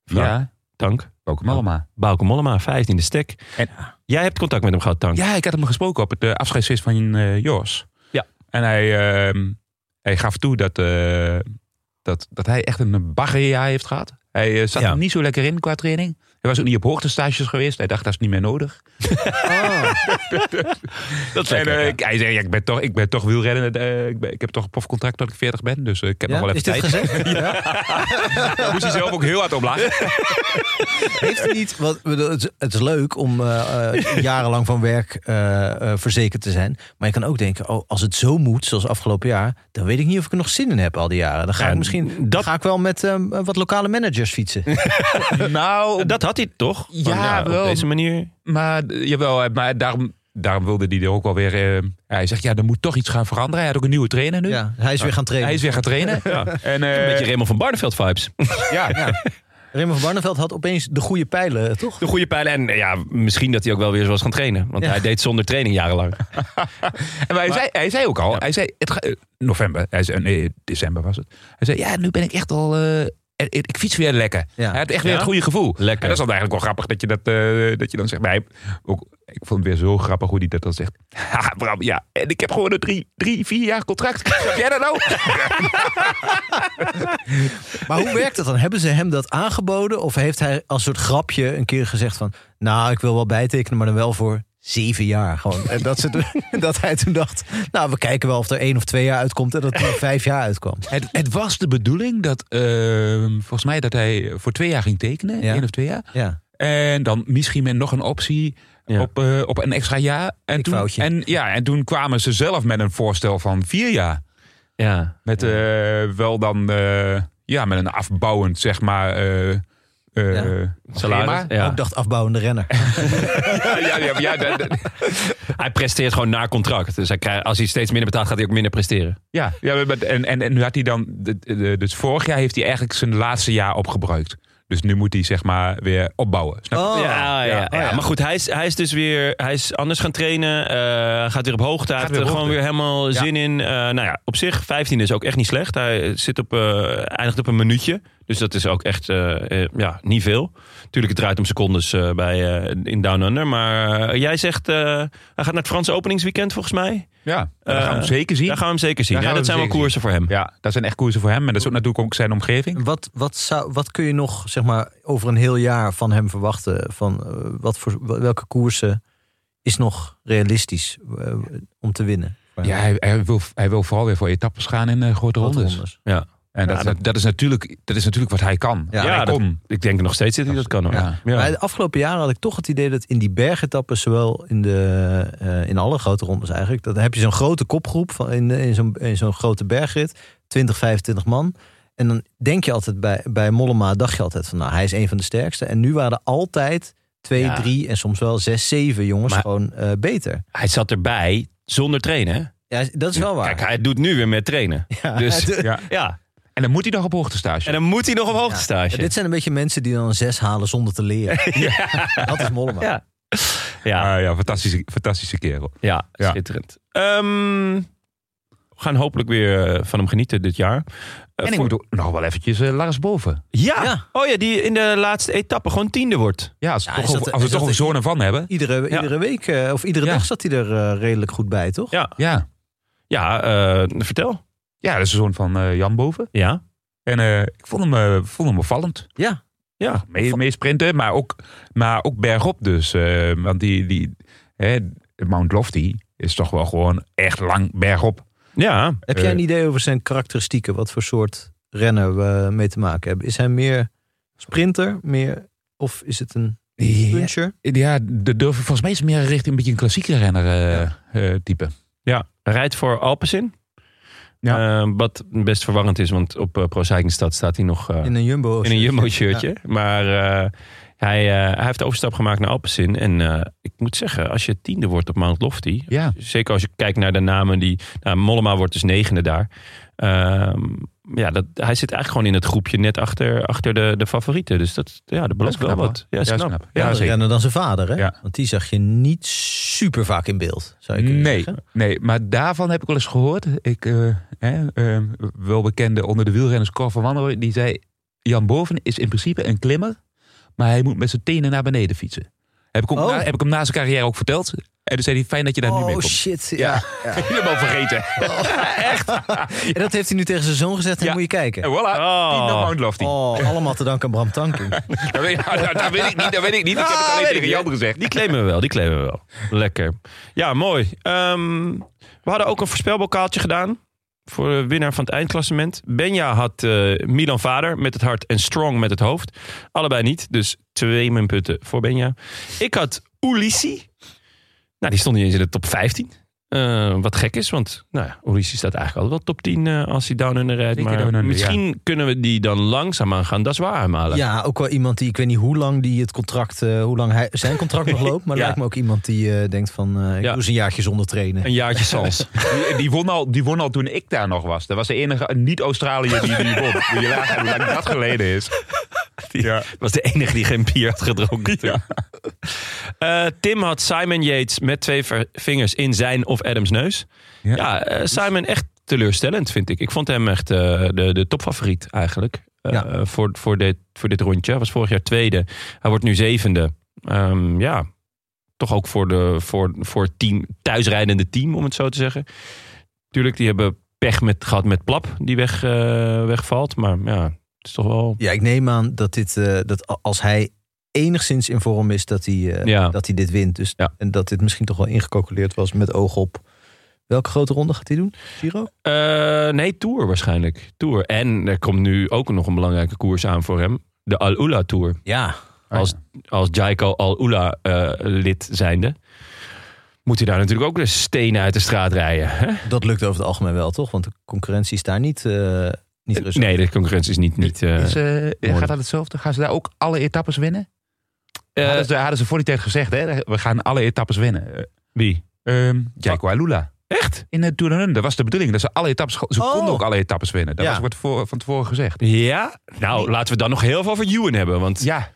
Ja, Tank, hem allemaal. Bauke Mollema, 15e stek. En- Jij hebt contact met hem gehad, Tank. Ja, ik had hem gesproken op het uh, afscheidsfeest van Jos. Ja. En hij, ehm, hij gaf toe dat, eh, dat, dat hij echt een baggerjaar heeft gehad. Hij zat Ja. er niet zo lekker in qua training. Hij was ook niet op hoogtestages geweest. Hij dacht, dat is niet meer nodig. (laughs) dat is En lekker, eh, ja. ik, hij zei, ja, ik, ben toch, ik ben toch wielrennen. eh, ik, ben, ik heb toch een profcontract tot ik 40 ben. Dus eh, ik heb nog wel even tijd. gezegd? (laughs) Ja. Daar moest hij zelf ook heel hard op lachen. (laughs) Heeft hij niet, wat, het, is- het is leuk om jarenlang van werk verzekerd te zijn. Maar je kan ook denken, oh, als het zo moet, zoals afgelopen jaar, dan weet ik niet of ik er nog zin in heb al die jaren. Dan ga ik misschien dat- ga ik wel met wat lokale managers fietsen. nou, Dat had hij toch? Ja, Op wel. deze manier. Maar eh, jawel, maar daarom, daarom wilde hij er ook wel weer. eh, hij zegt ja, er moet toch iets gaan veranderen. Hij had ook een nieuwe trainer nu. Ja, hij is weer gaan trainen. Hij is weer gaan trainen. Ja. (laughs) En, Een eh, beetje Raymond van Barneveld vibes. ja, (laughs) Ja. Raymond van Barneveld had opeens de goede pijlen, toch? De goede pijlen. En ja, misschien dat hij ook wel weer was gaan trainen. Want Ja. hij deed zonder training jarenlang. (laughs) En hij, zei, hij zei ook al, Ja. hij zei, het, eh, november, hij zei, nee, december was het. Hij zei, ja, nu ben ik echt al, eh, ik, fiets weer lekker. Ja. Hij had echt weer Ja? het goede gevoel. Lekker. En dat is dan eigenlijk wel grappig dat je, dat, eh, dat je dan zegt. Maar hij, ook, ik vond het weer zo grappig hoe hij dat dan zegt. (laughs) Haha, Bram, ja, en ik heb gewoon een drie, drie vier jaar contract. (laughs) Snap jij dat nou? (laughs) Maar hoe werkt dat dan? Hebben ze hem dat aangeboden? Of heeft hij als soort grapje een keer gezegd van... nou, ik wil wel bijtekenen, maar dan wel voor zeven jaar. Gewoon. En dat, ze, toen- (laughs) dat hij toen dacht... nou, we kijken wel of er één of twee jaar uitkomt... en dat er vijf jaar uitkwam. Het, het was de bedoeling dat, eh, volgens mij, dat hij voor twee jaar ging tekenen. Ja. één of twee jaar. Ja. En dan misschien met nog een optie Ja. op, eh, op een extra jaar. En Ik toen, foutje. en, ja, en toen kwamen ze zelf met een voorstel van vier jaar. Ja. Met eh, wel dan eh, ja, met een afbouwend, zeg maar, eh, eh, Ja. Salaris. schema. Ja. Ik dacht afbouwende renner. (laughs) ja, ja, (laughs) Hij presteert gewoon naar contract. Dus hij krijgt, als hij steeds minder betaalt, gaat hij ook minder presteren. ja, ja, maar- en, en, en nu had hij dan... Dus vorig jaar heeft hij eigenlijk zijn laatste jaar opgebruikt. Dus nu moet hij zeg maar weer opbouwen. Snap je? Oh, ja, ja, ja, ja. maar goed, hij is, hij is dus weer hij is anders gaan trainen. eh, gaat weer op hoogte. Hij Gaat heeft weer er gewoon weer helemaal Ja. zin in. Eh, nou ja, op zich, 15 is ook echt niet slecht. Hij zit op, eh, eindigt op een minuutje. Dus dat is ook echt eh, eh, ja, niet veel. Tuurlijk, het draait om secondes eh, bij, eh, in Down Under. Maar jij zegt, eh, hij gaat naar het Franse openingsweekend volgens mij. Ja, dat gaan we hem zeker zien. Daar gaan we hem zeker zien. Daar Ja, dat zijn wel koersen voor hem. Ja, dat zijn echt koersen voor hem. En dat is ook natuurlijk ook zijn omgeving. Wat, wat, zou, wat kun je nog zeg maar, over een heel jaar van hem verwachten? Van, wat voor, welke koersen is nog realistisch om te winnen? Ja, hij, hij, wil, hij wil vooral weer voor etappes gaan in grote Grote rondes. rondes. Ja. En dat, Ja, dat, dat is natuurlijk, dat is natuurlijk wat hij kan. Ja, hij dat-. Ik denk nog steeds dat hij dat kan. Hoor. Ja. Ja. Maar de afgelopen jaren had ik toch het idee dat in die bergetappen, zowel in, de, eh, in alle grote rondes eigenlijk, dat dan heb je zo'n grote kopgroep van in, in zo'n in zo'n grote bergrit, 20, 25 man. En dan denk je altijd bij, bij Mollema, dacht je altijd van nou, hij is een van de sterkste. En nu waren er altijd twee, Ja. drie en soms wel zes, zeven jongens Maar- gewoon eh, beter. Hij zat erbij zonder trainen. hè? Ja, dat is wel waar. Kijk, hij doet nu weer met trainen. Ja, dus- (laughs) Ja. Ja, En dan moet hij nog op hoogtestage. en dan moet hij nog op hoogtestage. Ja, dit zijn een beetje mensen die dan een zes halen zonder te leren. (laughs) Dat is Mollema. Ja. Ja, Ah, ja, fantastische, fantastische kerel. ja, Ja. schitterend. Ehm, we gaan hopelijk weer eh, van hem genieten dit jaar. Eh, En ik moet ook nog wel eventjes eh, Lars boven. ja. Ja. oh ja, die in de laatste etappe gewoon tiende wordt. Ja, als, Ja, we toch dat- als we toch een zoon ervan hebben. Iedere, Ja. iedere week of iedere Ja. dag zat hij er redelijk goed bij, toch? Ja, Ja, ja eh, vertel. Ja dat is de zoon van eh, Jan boven. Ja, En eh, ik vond hem, eh, vond hem opvallend. Ja. ja. Mee, mee sprinten, maar ook, maar ook bergop dus. eh, want die, die hè, Mount Lofty is toch wel gewoon echt lang bergop. ja. Heb jij een idee over zijn karakteristieken? Wat voor soort renner we mee te maken hebben? Is hij meer sprinter? Meer, of is het een Ja, puncher? ja de durf, volgens mij is het meer richting een beetje een klassieke renner type. Ja, hij rijdt voor Alpecin. Ja. Eh, wat best verwarrend is, want op uh, Pro staat hij nog eh, In een jumbo in een Jumbo-shirtje. Maar eh, hij, hij heeft de overstap gemaakt naar Alpecin. En ik moet zeggen, als je tiende wordt op Mount Lofty... Ja. Zeker als je kijkt naar de namen die... Nou, Mollema wordt dus negende daar. Ja, dat, hij zit eigenlijk gewoon in het groepje net achter, achter de, de favorieten. Dus dat, ja, dat belooft wel wat. Ja, Ja, snap. is knap. Ja, Ja, zeker. dan zijn vader, hè? Ja. Want die zag je niet super vaak in beeld, zou je kunnen Nee, zeggen. nee, maar daarvan heb ik wel eens gehoord. Ik, eh, hè, eh, wel bekende onder de wielrenners Cor van Wanrooy, die zei... Jan Boven is in principe een klimmer, maar hij moet met zijn tenen naar beneden fietsen. Heb ik, hem Oh. na, heb ik hem na zijn carrière ook verteld. En toen zei hij, fijn dat je daar nu mee Oh komt. shit, ja. ja. (laughs) Helemaal vergeten. (laughs) En dat heeft hij nu tegen zijn zoon gezegd en Ja. moet je kijken. En voilà, Oh. die. Oh, allemaal te danken aan Bram Tanking. (laughs) Dat, weet, ja, dat, dat weet ik niet, dat weet ik niet. Ik heb het Ah, alleen weet tegen ik Jan gezegd. Die claimen we wel, die claimen we wel. Lekker. Ja, mooi. Ehm, we hadden ook een voorspelbokaaltje gedaan. Voor de winnaar van het eindklassement. Benja had eh, Milan Vader met het hart en Strong met het hoofd. Allebei niet, dus twee minpunten voor Benja. Ik had Ulissi. Nou, die stond niet eens in de top 15. Eh, wat gek is, want nou, ja, Ulissi staat eigenlijk altijd wel top 10 eh, als hij down under rijdt. Maar under, misschien kunnen we die dan langzaamaan gaan. Dat is waar, halen. Ja, ook wel iemand die, ik weet niet hoe lang die het contract, eh, hoe lang hij, zijn contract nog (laughs) loopt. Maar Ja. lijkt me ook iemand die eh, denkt van, eh, ik Ja. doe eens een jaartje zonder trainen. Een jaartje (laughs) sans. Die, die, won al, die won al toen ik daar nog was. Dat was de enige niet-Australiër die die won. Je hoe lang dat geleden is. Ja. (laughs) was de enige die geen bier had gedronken. (laughs) Eh, Tim had Simon Yates met twee vingers in zijn of Adams neus. Ja. Ja, eh, Simon echt teleurstellend vind ik. Ik vond hem echt eh, de, de topfavoriet eigenlijk. voor, voor, dit, voor dit rondje. Hij was vorig jaar tweede. Hij wordt nu zevende. Ehm, ja, toch ook voor, de, voor, voor het team, thuisrijdende team, om het zo te zeggen. Tuurlijk, die hebben pech met, gehad met Plap, die weg, wegvalt. Maar ja, is toch wel... Ja, ik neem aan dat, dit, eh, dat als hij enigszins in vorm is, dat hij, eh, Ja. dat hij dit wint. Dus, Ja. En dat dit misschien toch wel ingecalculeerd was met oog op... Welke grote ronde gaat hij doen? Giro? Eh, nee, Tour waarschijnlijk. Tour. En er komt nu ook nog een belangrijke koers aan voor hem. De Al-Ula Tour. Ja. Als, als Jaiko Al-Ula eh, lid zijnde. Moet hij daar natuurlijk ook de stenen uit de straat rijden. Hè? Dat lukt over het algemeen wel, toch? Want de concurrentie is daar niet, eh, niet rustig. Nee, de concurrentie is niet... niet eh, Is, eh, mooi. gaat dat hetzelfde? Gaan ze daar ook alle etappes winnen? eh, hadden, ze, hadden ze voor die tijd gezegd, hè? we gaan alle etappes winnen. Eh, wie? Ehm Jaiko Alula. Echt? In de Tour de Hun, dat was de bedoeling. Dat ze alle etappes, ze Oh. konden ook alle etappes winnen. Dat Ja. was wat voor, van tevoren gezegd. Ja? Nou, laten we dan nog heel veel over Ewan hebben. Want Ja,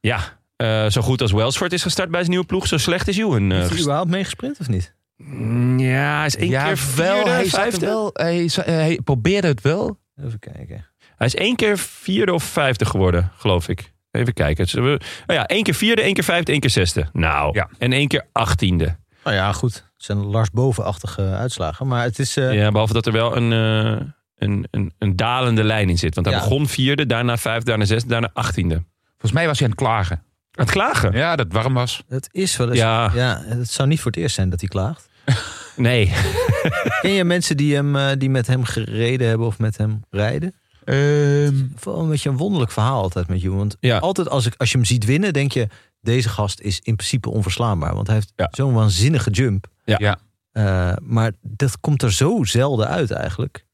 ja, eh, zo goed als Welsford is gestart bij zijn nieuwe ploeg, zo slecht is Ewan. eh, Heeft hij überhaupt meegesprint of niet? Mm, Ja, hij is één ja keer wel, vierde, hij, vijfde. wel hij, probeerde het wel. Even kijken. Hij is één keer vierde of vijfde geworden, geloof ik. Even kijken. Oh ja, één keer vierde, één keer vijfde, één keer zesde. Nou, Ja. en één keer achttiende. Nou ja, goed. Het zijn Lars Bovenachtige uitslagen. Maar het is... eh, Ja, behalve dat er wel een, eh, een, een, een dalende lijn in zit. Want hij Ja. begon vierde, daarna vijfde, daarna zesde, daarna achttiende. Volgens mij was hij aan het klagen. Aan het klagen? Ja, dat het warm was. Het is wel eens... Ja. Ja, het zou niet voor het eerst zijn dat hij klaagt. (laughs) Nee. (laughs) Ken je mensen die, hem, eh, die met hem gereden hebben of met hem rijden? Ehm, Wel een beetje een wonderlijk verhaal altijd met jou. Want Ja. altijd als, ik, als je hem ziet winnen, denk je... deze gast is in principe onverslaanbaar. Want hij heeft Ja. zo'n waanzinnige jump. Ja. Ja. Eh, maar dat komt er zo zelden uit eigenlijk.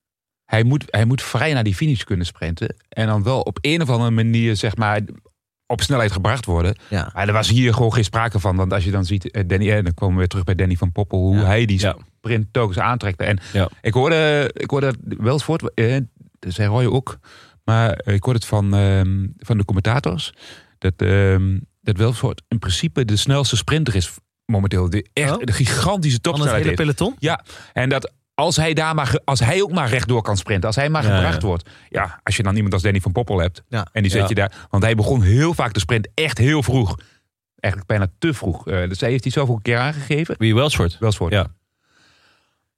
hij, moet, hij moet vrij naar die finish kunnen sprinten. En dan wel op een of andere manier, zeg maar, op snelheid gebracht worden. Ja. Maar er was hier gewoon geen sprake van. Want als je dan ziet, eh, Danny, eh, dan komen we weer terug bij Danny van Poppel. Hoe Ja. hij die Ja. sprint telkens aantrekt. En Ja. ik hoorde, ik hoorde wel eens voort, eh, dat zei Roy ook. Maar ik hoorde het van, ehm, van de commentators. Dat, ehm dat Welsvoort in principe de snelste sprinter is momenteel. De, echt Oh. de gigantische Van het topsnelheid hele peloton? Ja, en dat als hij, daar maar, als hij ook maar rechtdoor kan sprinten, als hij maar Ja, gebracht ja. wordt. Ja, als je dan iemand als Danny van Poppel hebt Ja. en die zet Ja. je daar. Want hij begon heel vaak de sprint echt heel vroeg. Eigenlijk bijna te vroeg. Eh, dus hij heeft ook een keer aangegeven. Wie Welsford? Wel eens voor. Ja.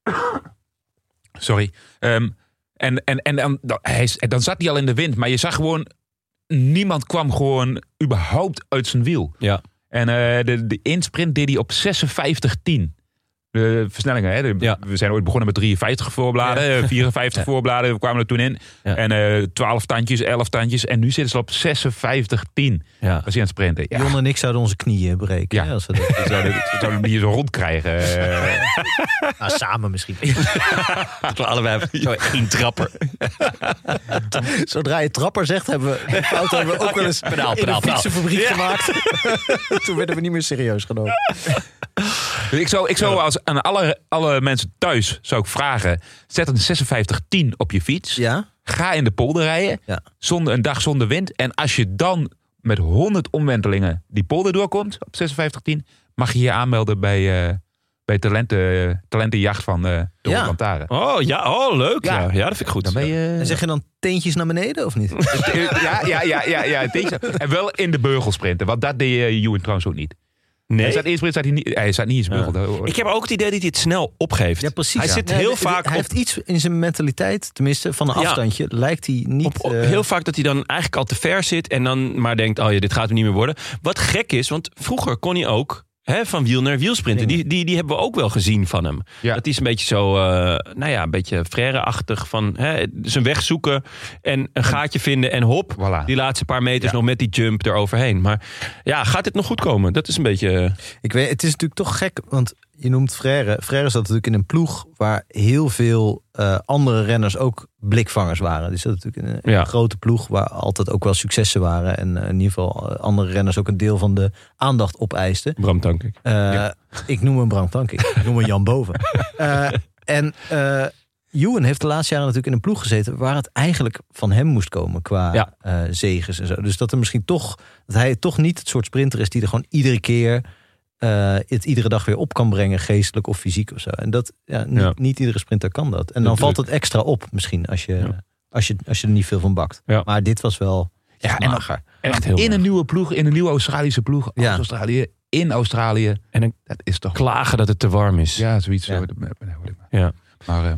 (coughs) Sorry. Ehm, en en, en dan, dan, hij, is- dan zat hij al in de wind, maar je zag gewoon, niemand kwam gewoon überhaupt uit zijn wiel. Ja. En eh, de, de insprint deed hij op 56-10. De versnellingen, hè? De- Ja. we zijn ooit begonnen met 53 voorbladen, eh, 54 (laughs) voorbladen, we kwamen er toen in. Ja. En eh 12 tandjes, 11 tandjes. En nu zitten ze op 56-10. Ja. Was hij aan het sprinten. Ja, Jon en ik zouden onze knieën breken. Ja. hè, Als we dat, (laughs) we zouden, we zouden hem hier zo rondkrijgen. eh. (laughs) nou, samen misschien. Dat we allebei zo één trapper. Zodra je trapper zegt, hebben we de fout hebben we ook wel eens Pedaal, in pedaal, fietsenfabriek gemaakt. Toen werden we niet meer serieus genomen. Dus ik zou, ik zou als, aan alle, alle mensen thuis zou ik vragen: zet een 56-10 op je fiets. Ja? Ga in de polder rijden. Ja. Zonder, een dag zonder wind. En als je dan met 100 omwentelingen die polder doorkomt op 56-10, mag je je aanmelden bij, eh, bij talenten, talentenjacht van eh de Ja. Oh, ja. Oh, leuk. Ja. Ja. ja, dat vind ik goed. Dan ben je. En zeg je dan teentjes naar beneden of niet? (laughs) Ja, ja, ja, ja, ja deze. En wel in de beugel sprinten. Want dat deed uh, Ewan trouwens ook niet. Nee. Hij zat, eerst hij, niet, hij zat niet in zijn Ja. beugel. Ik heb ook het idee dat hij het snel opgeeft. Ja, precies. Hij ja. zit heel vaak Hij op, heeft iets in zijn mentaliteit, tenminste van een Ja. afstandje, lijkt hij niet... op, op- eh, heel vaak dat hij dan eigenlijk al te ver zit en dan maar denkt, oh ja, dit gaat hem niet meer worden. Wat gek is, want vroeger kon hij ook hè, van wiel naar wiel sprinten. Die, die, die hebben we ook wel gezien van hem. Ja. Dat is een beetje zo, eh, nou ja, een beetje frère-achtig van hè, zijn weg zoeken en een gaatje vinden en hop. Voilà. Die laatste paar meters Ja. nog met die jump eroverheen. Maar ja, gaat dit nog goed komen? Dat is een beetje... eh, Ik weet, het is natuurlijk toch gek, want je noemt Frère. Frère zat natuurlijk in een ploeg waar heel veel eh, andere renners ook blikvangers waren. Die zat natuurlijk een, in een Ja. grote ploeg waar altijd ook wel successen waren. En eh, in ieder geval eh, andere renners ook een deel van de aandacht opeisten. Bram Tankink. Ik noem hem Bram Tankink. Ik noem hem Jan Boven. (laughs) En Ewan heeft de laatste jaren natuurlijk in een ploeg gezeten... waar het eigenlijk van hem moest komen qua Ja. zegens en zo. Dus dat er misschien toch... dat hij toch niet het soort sprinter is... die er gewoon iedere keer... eh, het iedere dag weer op kan brengen, geestelijk of fysiek of zo. En dat, ja, niet, Ja. niet iedere sprinter kan dat. En dan valt het extra op misschien, als je, Ja. als je, als je er niet veel van bakt. Ja. Maar dit was wel Ja, en mager. Echt heel in erg. een nieuwe ploeg, in een nieuwe Australische ploeg. Ja. Uit Australië, in Australië. En dan Dat is toch... klagen dat het te warm is. Ja, zoiets. Ja. zo. Ja. Maar eh,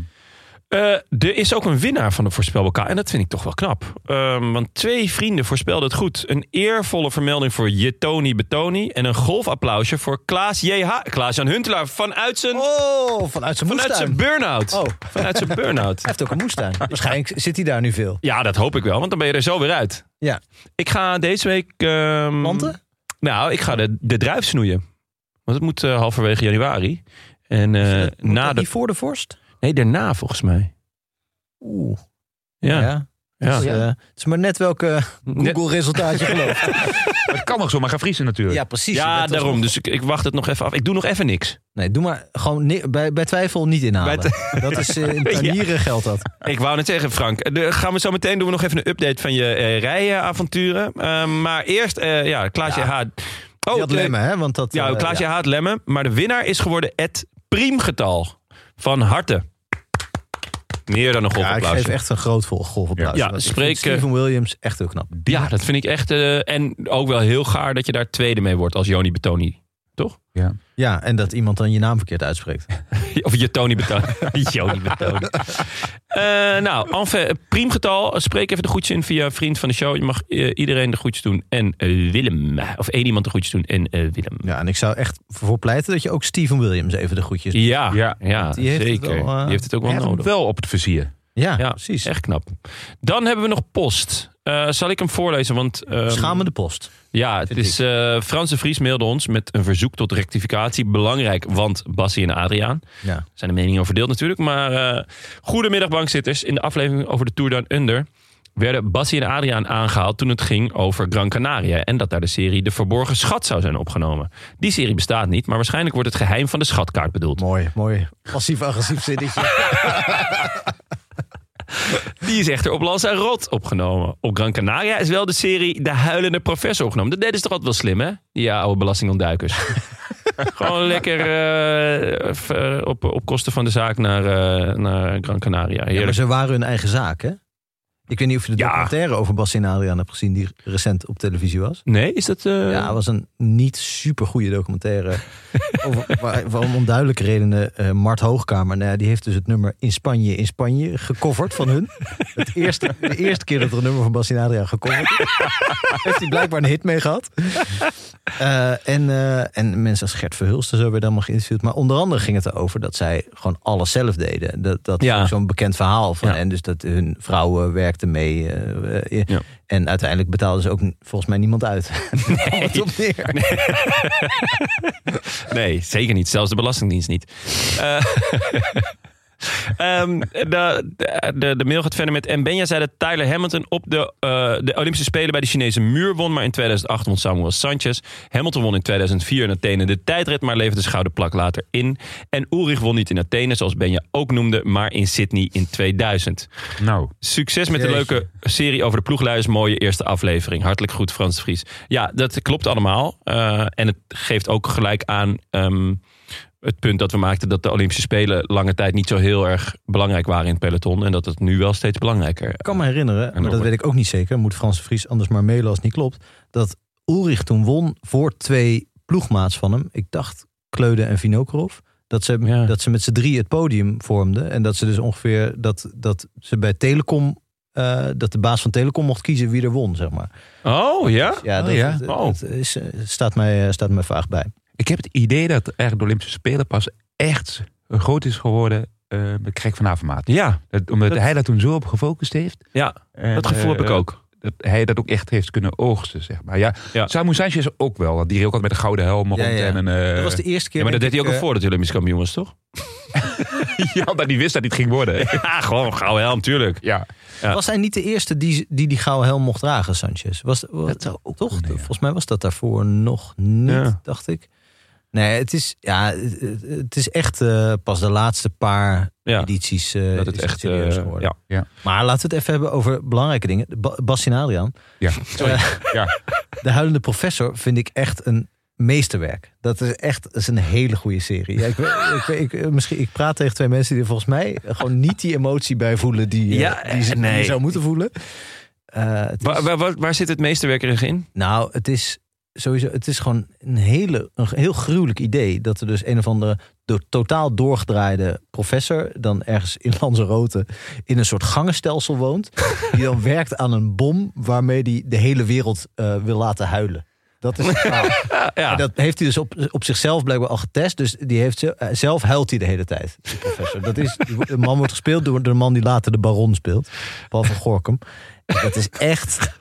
Eh, er is ook een winnaar van de voorspelbokaal. En dat vind ik toch wel knap. Ehm, want twee vrienden voorspelden het goed. Een eervolle vermelding voor Jetoni Betoni. En een golfapplausje voor Klaas JH. Klaas-Jan Huntelaar vanuit zijn, Oh, vanuit zijn vanuit zijn burn-out. Oh. Vanuit zijn burn-out. (laughs) Hij heeft ook een moestuin. Waarschijnlijk zit hij daar nu veel. Ja, dat hoop ik wel. Want dan ben je er zo weer uit. Ja. Ik ga deze week... Planten? Nou, ik ga de, de druif snoeien. Want het moet eh, halverwege januari. En eh, na de... voor de vorst? Nee, daarna volgens mij. Oeh. Ja. Ja. Ja. Dus, eh, het is maar net welke (laughs) Google-resultaat je gelooft. Maar (laughs) het kan nog zomaar gaan vriezen natuurlijk. Ja, precies. Ja, Dat daarom. nog- Dus ik, ik wacht het nog even af. Ik doe nog even niks. Nee, doe maar gewoon bij, bij twijfel niet inhalen. Bij (laughs) Dat is eh, in tuinieren geldt dat. Ik wou net zeggen, Frank. De, gaan we zo meteen doen we nog even een update van je eh, rijenavonturen. Ehm, maar eerst, eh, ja, Klaasje Ja. Haat. Oh, had lemmen, hè? Want dat, ja, eh, Klaasje ja. Haat Lemmen. Maar de winnaar is geworden het priemgetal. Van harte. Meer dan een Ja, ik geef echt een groot vol- golfapplaus. Ja, spreek, Steven Williams echt heel knap. Ja, dat vind ik echt. eh, en ook wel heel gaar dat je daar tweede mee wordt als Joni Betoni. Ja, en dat iemand dan je naam verkeerd uitspreekt. (laughs) Of je Tony Betoni. (laughs) Joni Betoni. Eh, nou, enfin, priemgetal. Spreek even de groetjes in via vriend van de show. Je mag eh, iedereen de groetjes doen. En eh, Willem. Of één iemand de groetjes doen. En eh, Willem. Ja, en ik zou echt voor pleiten dat je ook Steven Williams even de groetjes doet. Ja, ja, Ja. Die heeft het zeker. wel, Die heeft het ook wel nodig. wel op het vizier. Ja, Ja, precies. Echt knap. Dan hebben we nog post. Eh, zal ik hem voorlezen? Want ehm, Schamende post. ja, het is eh Frans de Vries mailde ons met een verzoek tot rectificatie. Belangrijk, want Bassie en Adriaan. Ja. zijn de meningen verdeeld natuurlijk. Maar eh goedemiddag bankzitters. In de aflevering over de Tour Down Under werden Bassie en Adriaan aangehaald toen het ging over Gran Canaria. En dat daar de serie De Verborgen Schat zou zijn opgenomen. Die serie bestaat niet, maar waarschijnlijk wordt het geheim van de schatkaart bedoeld. Mooi, mooi. Passief-agressief zinnetje. (laughs) Die is echter op Lanzarote opgenomen. Op Gran Canaria is wel de serie De Huilende Professor opgenomen. Dat deden ze toch altijd wel slim, hè? Die oude belastingontduikers. (laughs) Gewoon lekker eh, eh, op, op kosten van de zaak naar, eh, naar Gran Canaria. Ja, maar ze waren hun eigen zaak, hè? Ik weet niet of je de Ja. documentaire over Bas en Adriaan hebt gezien... die recent op televisie was. Nee, is dat... eh, Ja, het was een niet super goede documentaire. (laughs) over, waar, waar om onduidelijke redenen eh, Mart Hoogkamer... Nou ja, die heeft dus het nummer In Spanje, in Spanje gecoverd van hun. (laughs) Het eerste, de eerste keer dat er een nummer van Bas en Adriaan gecoverd is. (laughs) heeft hij blijkbaar een hit mee gehad. Eh, en, en mensen als Gert Verhulst en zo werden allemaal geïnterviewd. Maar onder andere ging het erover dat zij gewoon alles zelf deden. Dat, dat Ja. zo'n bekend verhaal van. En dus dat hun vrouwen werkten mee. eh, eh, Ja. En uiteindelijk betaalden ze ook volgens mij niemand uit. (laughs) Op neer. (laughs) Nee, zeker niet. Zelfs de Belastingdienst niet. Eh, (laughs) ehm, de, de, de mail gaat verder met... En Benja zei dat Tyler Hamilton op de, eh, de Olympische Spelen bij de Chinese muur won. Maar in 2008 won Samuel Sanchez. Hamilton won in 2004 in Athene de tijdrit, maar leverde de gouden plak later in. En Ulrich won niet in Athene, zoals Benja ook noemde, maar in Sydney in 2000. Nou, Succes met de Jeetje. leuke serie over de ploegleiders. Mooie eerste aflevering. Hartelijk goed, Frans Vries. Ja, dat klopt allemaal. Eh, en het geeft ook gelijk aan ehm, het punt dat we maakten... dat de Olympische Spelen lange tijd niet zo heel erg belangrijk waren in het peloton. En dat het nu wel steeds belangrijker Ik kan me herinneren, maar dat weet ik ook niet zeker. Moet Frans Vries anders maar mailen als het niet klopt. Dat Ulrich toen won voor twee ploegmaats van hem. Ik dacht Kleude en Vinokorov. Dat ze, Ja. dat ze met z'n drie het podium vormden. En dat ze dus ongeveer dat, dat ze bij Telecom. eh, dat de baas van Telecom mocht kiezen wie er won, zeg maar. Oh, ja? Ja, Oh, dat, ja? dat- Oh. dat is, eh, staat, mij, eh, staat mij vaag bij. Ik heb het idee dat eigenlijk de Olympische Spelen pas echt groot is geworden eh met Krek van Avermaat. Ja, Dat, omdat Dat- hij daar toen zo op gefocust heeft. ja En, dat gevoel heb ik eh, ook. Dat hij dat ook echt heeft kunnen oogsten, zeg maar. Ja, Ja. Samu Sanchez ook wel. want Die reed ook altijd met een gouden helm rond. Ja, ja. En een, eh, Dat was de eerste keer. Ja, maar dat deed hij ook al voordat hij Olympisch kampioen was, toch? (laughs) ja, omdat hij wist dat hij het ging worden. (laughs) Ja, gewoon gouden helm, tuurlijk. ja. Ja. Was hij niet de eerste die die, die gouden helm mocht dragen, Sanchez? Was, was, Dat zou ook toch? kunnen, ja. Volgens mij was dat daarvoor nog niet, Ja. dacht ik. Nee, het is, ja, het, is echt eh, pas de laatste paar Ja, edities eh, dat het is echt... serieus eh, geworden. ja. Maar laten we het even hebben over belangrijke dingen. Ba Bastien Adriaan, Ja. (laughs) Ja. De Huilende Professor, vind ik echt een meesterwerk. Dat is echt dat is een hele goede serie. Ja, ik, weet- ik, weet- ik, misschien, ik praat tegen twee mensen die er volgens mij gewoon niet die emotie bij voelen die, Ja, die, ze, nee. zou moeten voelen. Eh, is- Waar, waar, waar, waar zit het meesterwerkerig in? Nou, het is sowieso, het is gewoon een, hele, een heel gruwelijk idee. Dat er dus een of andere totaal doorgedraaide professor dan ergens in (laughs) Lanzarote in een soort gangenstelsel woont. Die dan (laughs) werkt aan een bom waarmee hij de hele wereld eh, wil laten huilen. Dat is (laughs) ja. En dat heeft hij dus op, op zichzelf blijkbaar al getest. Dus die heeft eh, zelf huilt hij de hele tijd, die professor. Dat is, de man wordt gespeeld door de man die later de baron speelt. Paul van Gorkum. Dat is echt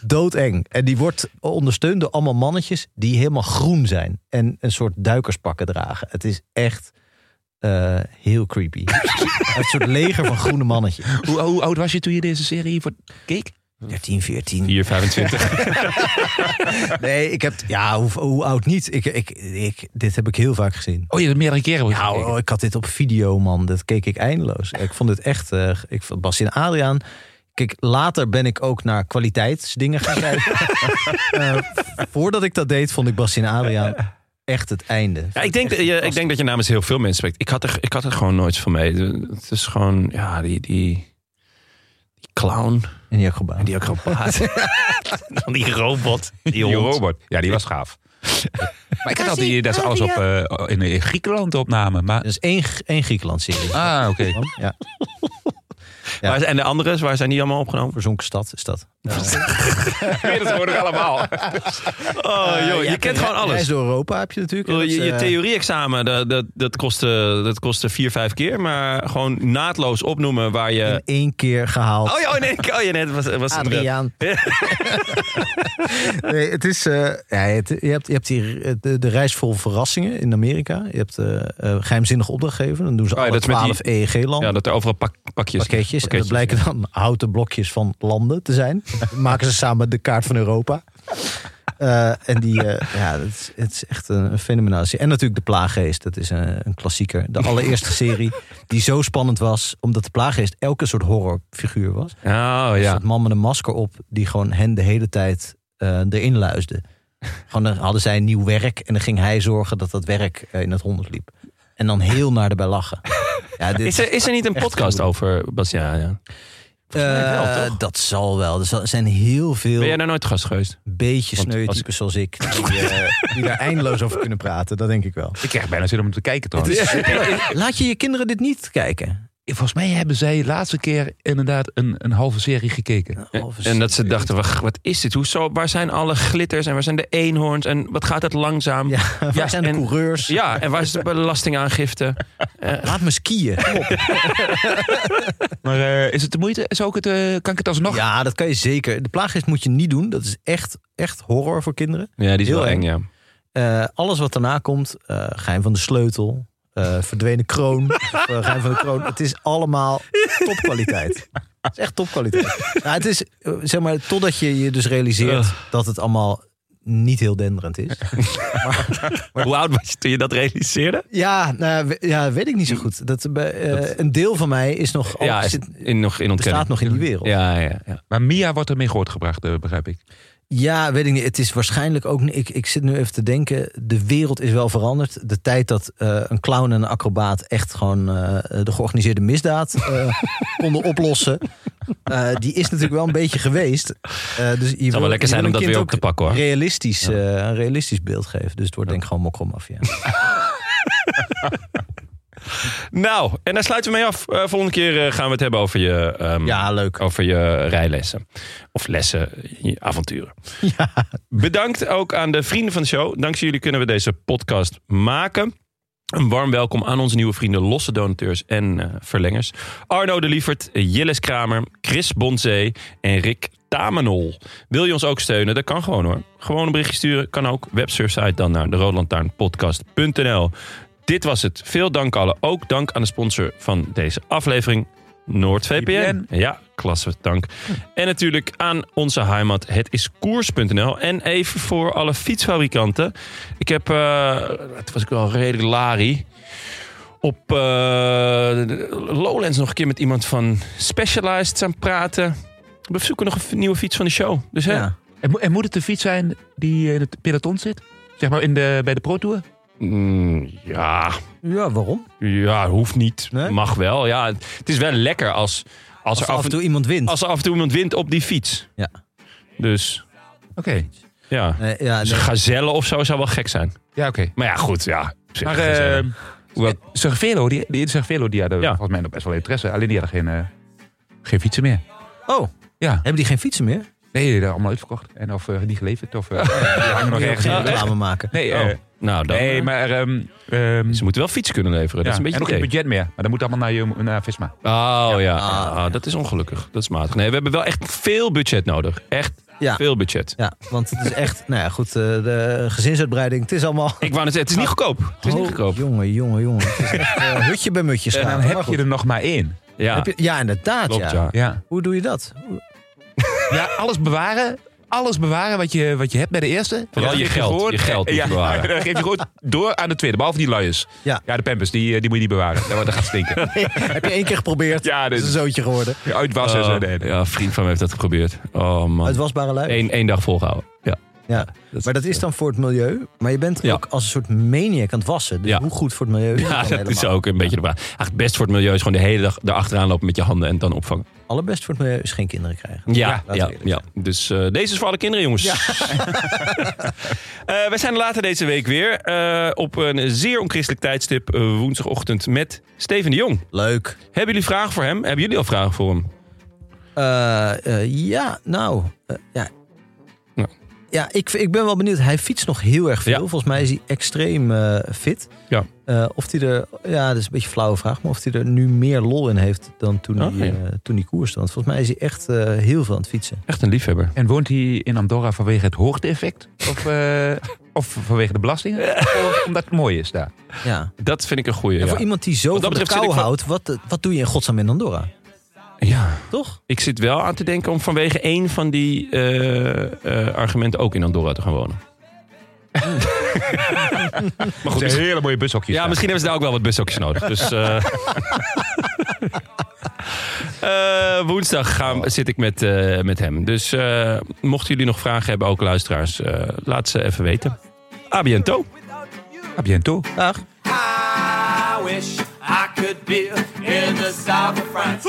doodeng. En die wordt ondersteund door allemaal mannetjes die helemaal groen zijn. En een soort duikerspakken dragen. Het is echt eh, heel creepy. (laughs) een soort leger van groene mannetjes. Hoe, hoe oud was je toen je deze serie voor keek? 13, 14. 4, 25. Nee, ik heb... Ja, hoe, hoe oud niet? Ik, ik, ik, dit heb ik heel vaak gezien. Oh, je hebt meerdere keren Ja, oh, ik had dit op video, man. Dat keek ik eindeloos. Ik vond het echt... eh ik vond Bastien Adriaan... Kijk, later ben ik ook naar kwaliteitsdingen gaan kijken. (laughs) Eh, voordat ik dat deed, vond ik Bastien Adriaan echt het einde. Ja, ik, denk, dat je, ik denk dat je namens heel veel mensen spreekt. Ik had er, ik had er gewoon nooit van mee. Het is gewoon, ja, die, die, die clown En die acrobaat. en die acrobaat. (laughs) Dan die robot. Die, robot. Ja, die was gaaf. (laughs) maar ik had altijd die- dat ze alles op, eh, in, in Griekenland opnamen. Maar, Dat is één, één Griekenland-serie. ah, oké. Ja, Ja. Waar- en de andere, waar zijn die allemaal opgenomen? verzonken stad is dat. Gewoon (laughs) nog allemaal. (laughs) Oh, joh, je Ja, kent gewoon Reis alles. door Europa heb je natuurlijk. Je, je eh, theorie-examen, dat, dat, dat, kostte, dat kostte vier, vijf keer. Maar gewoon naadloos opnoemen waar je... in één keer gehaald. Oh ja, oh, nee, oh, ja, nee, het was, het was Adriaan. (laughs) nee, het is. eh, ja, het- je, hebt, je hebt hier de, de reis vol verrassingen in Amerika. Je hebt eh eh, geheimzinnig opdrachtgeven. Dan doen ze Oh ja, alle dat is met die- 12 EEG-landen. Ja, dat er overal pak, pakjes. pakketjes. En dat blijken dan houten blokjes van landen te zijn. Dan (laughs) maken ze samen de kaart van Europa. Eh, en die, eh, ja, het is, het is echt een, een fenomenale serie. En natuurlijk De Plaaggeest, dat is een, een klassieker. De allereerste (laughs) serie die zo spannend was, omdat De Plaaggeest elke soort horrorfiguur was. Oh Dus ja. dat man met een masker op, die gewoon hen de hele tijd eh, erin luisde. Gewoon dan hadden zij een nieuw werk en dan ging hij zorgen dat dat werk eh, in het honderd liep. En dan heel naar erbij lachen. Ja, dit, Is er, is er niet een podcast goed. over Bastiaan? Ja. wel, Eh, dat zal wel. Er zijn heel veel Ben jij daar nooit gast geweest? beetje Want sneu als- zoals ik, die, eh, (laughs) die daar eindeloos over kunnen praten. Dat denk ik wel. Ik krijg bijna zin om te kijken trouwens. Laat je je kinderen dit niet kijken. Volgens mij hebben zij de laatste keer inderdaad een, een halve serie gekeken. En dat ze dachten, wat is dit? Hoezo, waar zijn alle glitters en waar zijn de eenhoorns en wat gaat het langzaam? Ja, (laughs) Ja, waar zijn de en- coureurs? Ja, en waar is de belastingaangifte? (laughs) Laat me skiën. (laughs) Maar eh, is het de moeite? Is ook het, eh, kan ik het alsnog? Ja, dat kan je zeker. De plaaggeest moet je niet doen. Dat is echt, echt horror voor kinderen. Ja, die is Heel wel eng, eng. ja. Eh, alles wat daarna komt, eh geheim van de sleutel, eh, verdwenen kroon, (laughs) of, eh, geheim van de kroon. Het is allemaal topkwaliteit. Het is echt topkwaliteit. Nou, het is, eh, zeg maar, totdat je je dus realiseert dat het allemaal niet heel denderend is. (laughs) Hoe oud was je toen je dat realiseerde? Ja, nou, we- ja weet ik niet zo goed. Dat, eh, een deel van mij is nog, ja, oh, is zit, in, nog in ontkenning. bestaat nog in die wereld. Ja, ja, ja. Maar Mia wordt ermee grootgebracht, eh, begrijp ik. Ja, weet ik niet. Het is waarschijnlijk ook. Ik, ik zit nu even te denken. De wereld is wel veranderd. De tijd dat eh, een clown en een acrobaat echt gewoon eh, de georganiseerde misdaad eh, (laughs) konden oplossen. die is natuurlijk wel een beetje geweest. Dus je Het zou wel lekker zijn om dat weer op te pakken hoor. Realistisch, een realistisch beeld geven. Dus het wordt denk ik gewoon mokromafia. (laughs) (laughs) Nou, en daar sluiten we mee af. Eh, volgende keer eh, gaan we het hebben over je, ehm, Ja, leuk. over je rijlessen. Of lessen, je avonturen. (laughs) Bedankt ook aan de vrienden van de show. Dankzij jullie kunnen we deze podcast maken. Een warm welkom aan onze nieuwe vrienden, losse donateurs en eh, verlengers. Arno de Lievert, Jilles Kramer, Chris Bonzee en Rick Tamenol. Wil je ons ook steunen? Dat kan gewoon hoor. Gewoon een berichtje sturen. Kan ook. Websurfsite dan naar de. Dit was het. Veel dank allen. Ook dank aan de sponsor van deze aflevering. NoordVPN. Ja, klasse, dank. En natuurlijk aan onze heimat, het is koers.nl. En even voor alle fietsfabrikanten. Ik heb, eh het was ik wel redelijk lari, op de Lowlands nog een keer met iemand van Specialized aan praten. We zoeken nog een nieuwe fiets van de show. Dus hè, Ja. En moet het de fiets zijn die in het peloton zit? Zeg maar in de, bij de Pro Tour? Mm, ja, ja, waarom? ja, hoeft niet. Nee? Mag wel. Ja, het is wel lekker als, als, Als er af en toe iemand wint. als er af en toe iemand wint op die fiets. Ja. Dus Oké. ja. Nee, ja, Dus nee. gazelle of zo zou wel gek zijn. Ja, oké. Maar ja, goed, ja. Maar gazelle. eh Wat- Cervelo, die, die Cervelo, die hadden Ja. volgens mij nog best wel interesse. Alleen die hadden geen, eh, geen fietsen meer. Oh, Ja. hebben die geen fietsen meer? Nee, die allemaal uitverkocht. En of eh, niet geleverd. Of eh, (laughs) die hangen nog ergens reclame maken. Nee, Oh, eh, nou, dan, nee eh, maar ehm, ehm, ze moeten wel fietsen kunnen leveren. Dat is een beetje en ook het geen budget meer. Maar dat moet allemaal naar, je, naar Visma. Oh ja, Ah. Ah, dat is ongelukkig. Dat is matig. Nee, we hebben wel echt veel budget nodig. Echt Ja. Veel budget. Ja, want het is echt, nou ja, goed, eh, de gezinsuitbreiding, het is allemaal... Ik wou net zeggen, het is niet goedkoop. Het is niet Oh, goedkoop. Jongen, jongen, jongen. Het is echt eh, (laughs) hutje bij mutje En dan heb je er nog maar één. Ja, je- ja, inderdaad. klopt, ja. ja. Ja. Hoe doe je dat? ja, alles bewaren. Alles bewaren wat je, wat je hebt bij de eerste. Vooral Dat je geef geld. gewoon- Je geld (laughs) ja, je bewaren. Dan geef je gewoon door aan de tweede. Behalve die luiers. Ja. Ja, de pampers, die, eh, die moet je niet bewaren. Dat, dat gaat stinken. (laughs) Heb je één keer geprobeerd? (laughs) Ja, Dat dit is een zootje geworden. uitwassen. zo. Oh, Nee, nee. ja, een vriend van me heeft dat geprobeerd. Oh man. Uitwasbare lui. Eén één dag volgehouden. Ja. Ja. Maar dat is dan voor het milieu. Maar je bent Ja. ook als een soort maniac aan het wassen. Dus Ja. hoe goed voor het milieu is Ja, (laughs) dat is ook een beetje de vraag. Eigenlijk het best voor het milieu is gewoon de hele dag erachteraan lopen met je handen en dan opvangen. Allerbest voor het milieu is geen kinderen krijgen. Ja, ja, ja. Dus eh, deze is voor alle kinderen, jongens. (laughs) (laughs) Eh, wij zijn er later deze week weer. eh, op een zeer onchristelijk tijdstip, woensdagochtend, met Steven de Jong. Leuk. Hebben jullie vragen voor hem? Hebben jullie al vragen voor hem? Ja, nou. ja. Ja. Ik, ik ben wel benieuwd. Hij fietst nog heel erg veel. Ja. Volgens mij is hij extreem eh, fit. Ja. Eh, of hij er, ja, dat is een beetje een flauwe vraag, maar of hij er nu meer lol in heeft dan toen, Oh, hij, ja. eh, toen hij koerste. Want volgens mij is hij echt eh, heel veel aan het fietsen. Echt een liefhebber. En woont hij in Andorra vanwege het hoogte-effect? Of, eh, (laughs) of vanwege de belastingen? Of omdat het mooi is daar? Ja. Dat vind ik een goeie. En Ja. voor iemand die zo van de kou houdt, wat, wat doe je in godsnaam in Andorra? Ja. Toch? Ik zit wel aan te denken om vanwege één van die eh, eh, argumenten ook in Andorra te gaan wonen. (laughs) maar goed, Het zijn hele mooie bushokjes. Ja, daar. misschien hebben ze daar ook wel wat bushokjes nodig. Dus, eh, (laughs) eh, woensdag gaan, zit ik met, eh, met hem. Dus eh, mochten jullie nog vragen hebben, ook luisteraars, eh, laat ze even weten. A biento. A bientôt. Dag. I wish I could be in the south of France.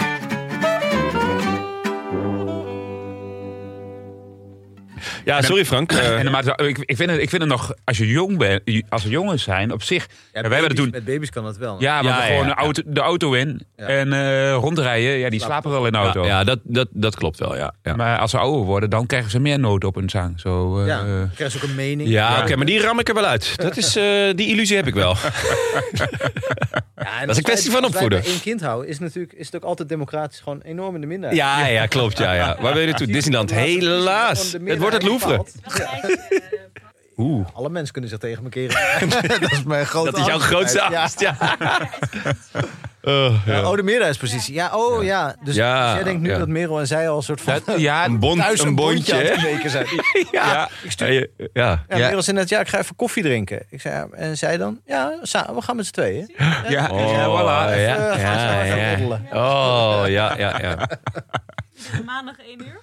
Ja, sorry Frank. (clears throat) Eh, En, maar, ik, ik, vind het, ik vind het nog, als je jong bent, als we jongens zijn, op zich. wij hebben het toen. Met baby's kan dat wel. Ja, maar Ja, we gewoon ja, de auto, de auto in Ja. en eh, rondrijden. Ja, die slapen wel in de ja, auto. ja, dat, dat, dat klopt wel, ja. Ja, Maar als ze ouder worden, dan krijgen ze meer nood op hun zang. Zo, eh, Ja, dan krijg je ook een mening. ja oké, maar die ram ik er wel uit. Dat is, eh, die illusie heb ik wel. (laughs) Ja, Dat is een kwestie wij- van als wij opvoeden. één kind houden, is, natuurlijk, is het ook altijd democratisch gewoon enorm in de minderheid. Ja, ja, klopt. Ja, ja. Waar wil je naartoe? Disneyland. Helaas. Het wordt het Louvre. Oeh. Alle mensen kunnen zich tegen me keren. (laughs) dat is mijn grote Dat is jouw grootste angst. Ja. Oh, ja. Oh, de meerderheidspositie. Ja, oh ja. Dus, Ja, dus jij denkt nu ja. dat Merel en zij al een soort van dat- ja, Een, bond, thuis een bondje. aan het zijn. (laughs) Ja. Ik stuur- Ja, ja. Ja, Ja. Merel zei net, ja, ik ga even koffie drinken. Ik zei, ja, en zij dan, ja, we gaan met z'n tweeën. ja, ja, Oh, voilà. ja, Even, eh, gaan we ja, ja. Oh, ja, ja, ja. Maandag 1 uur.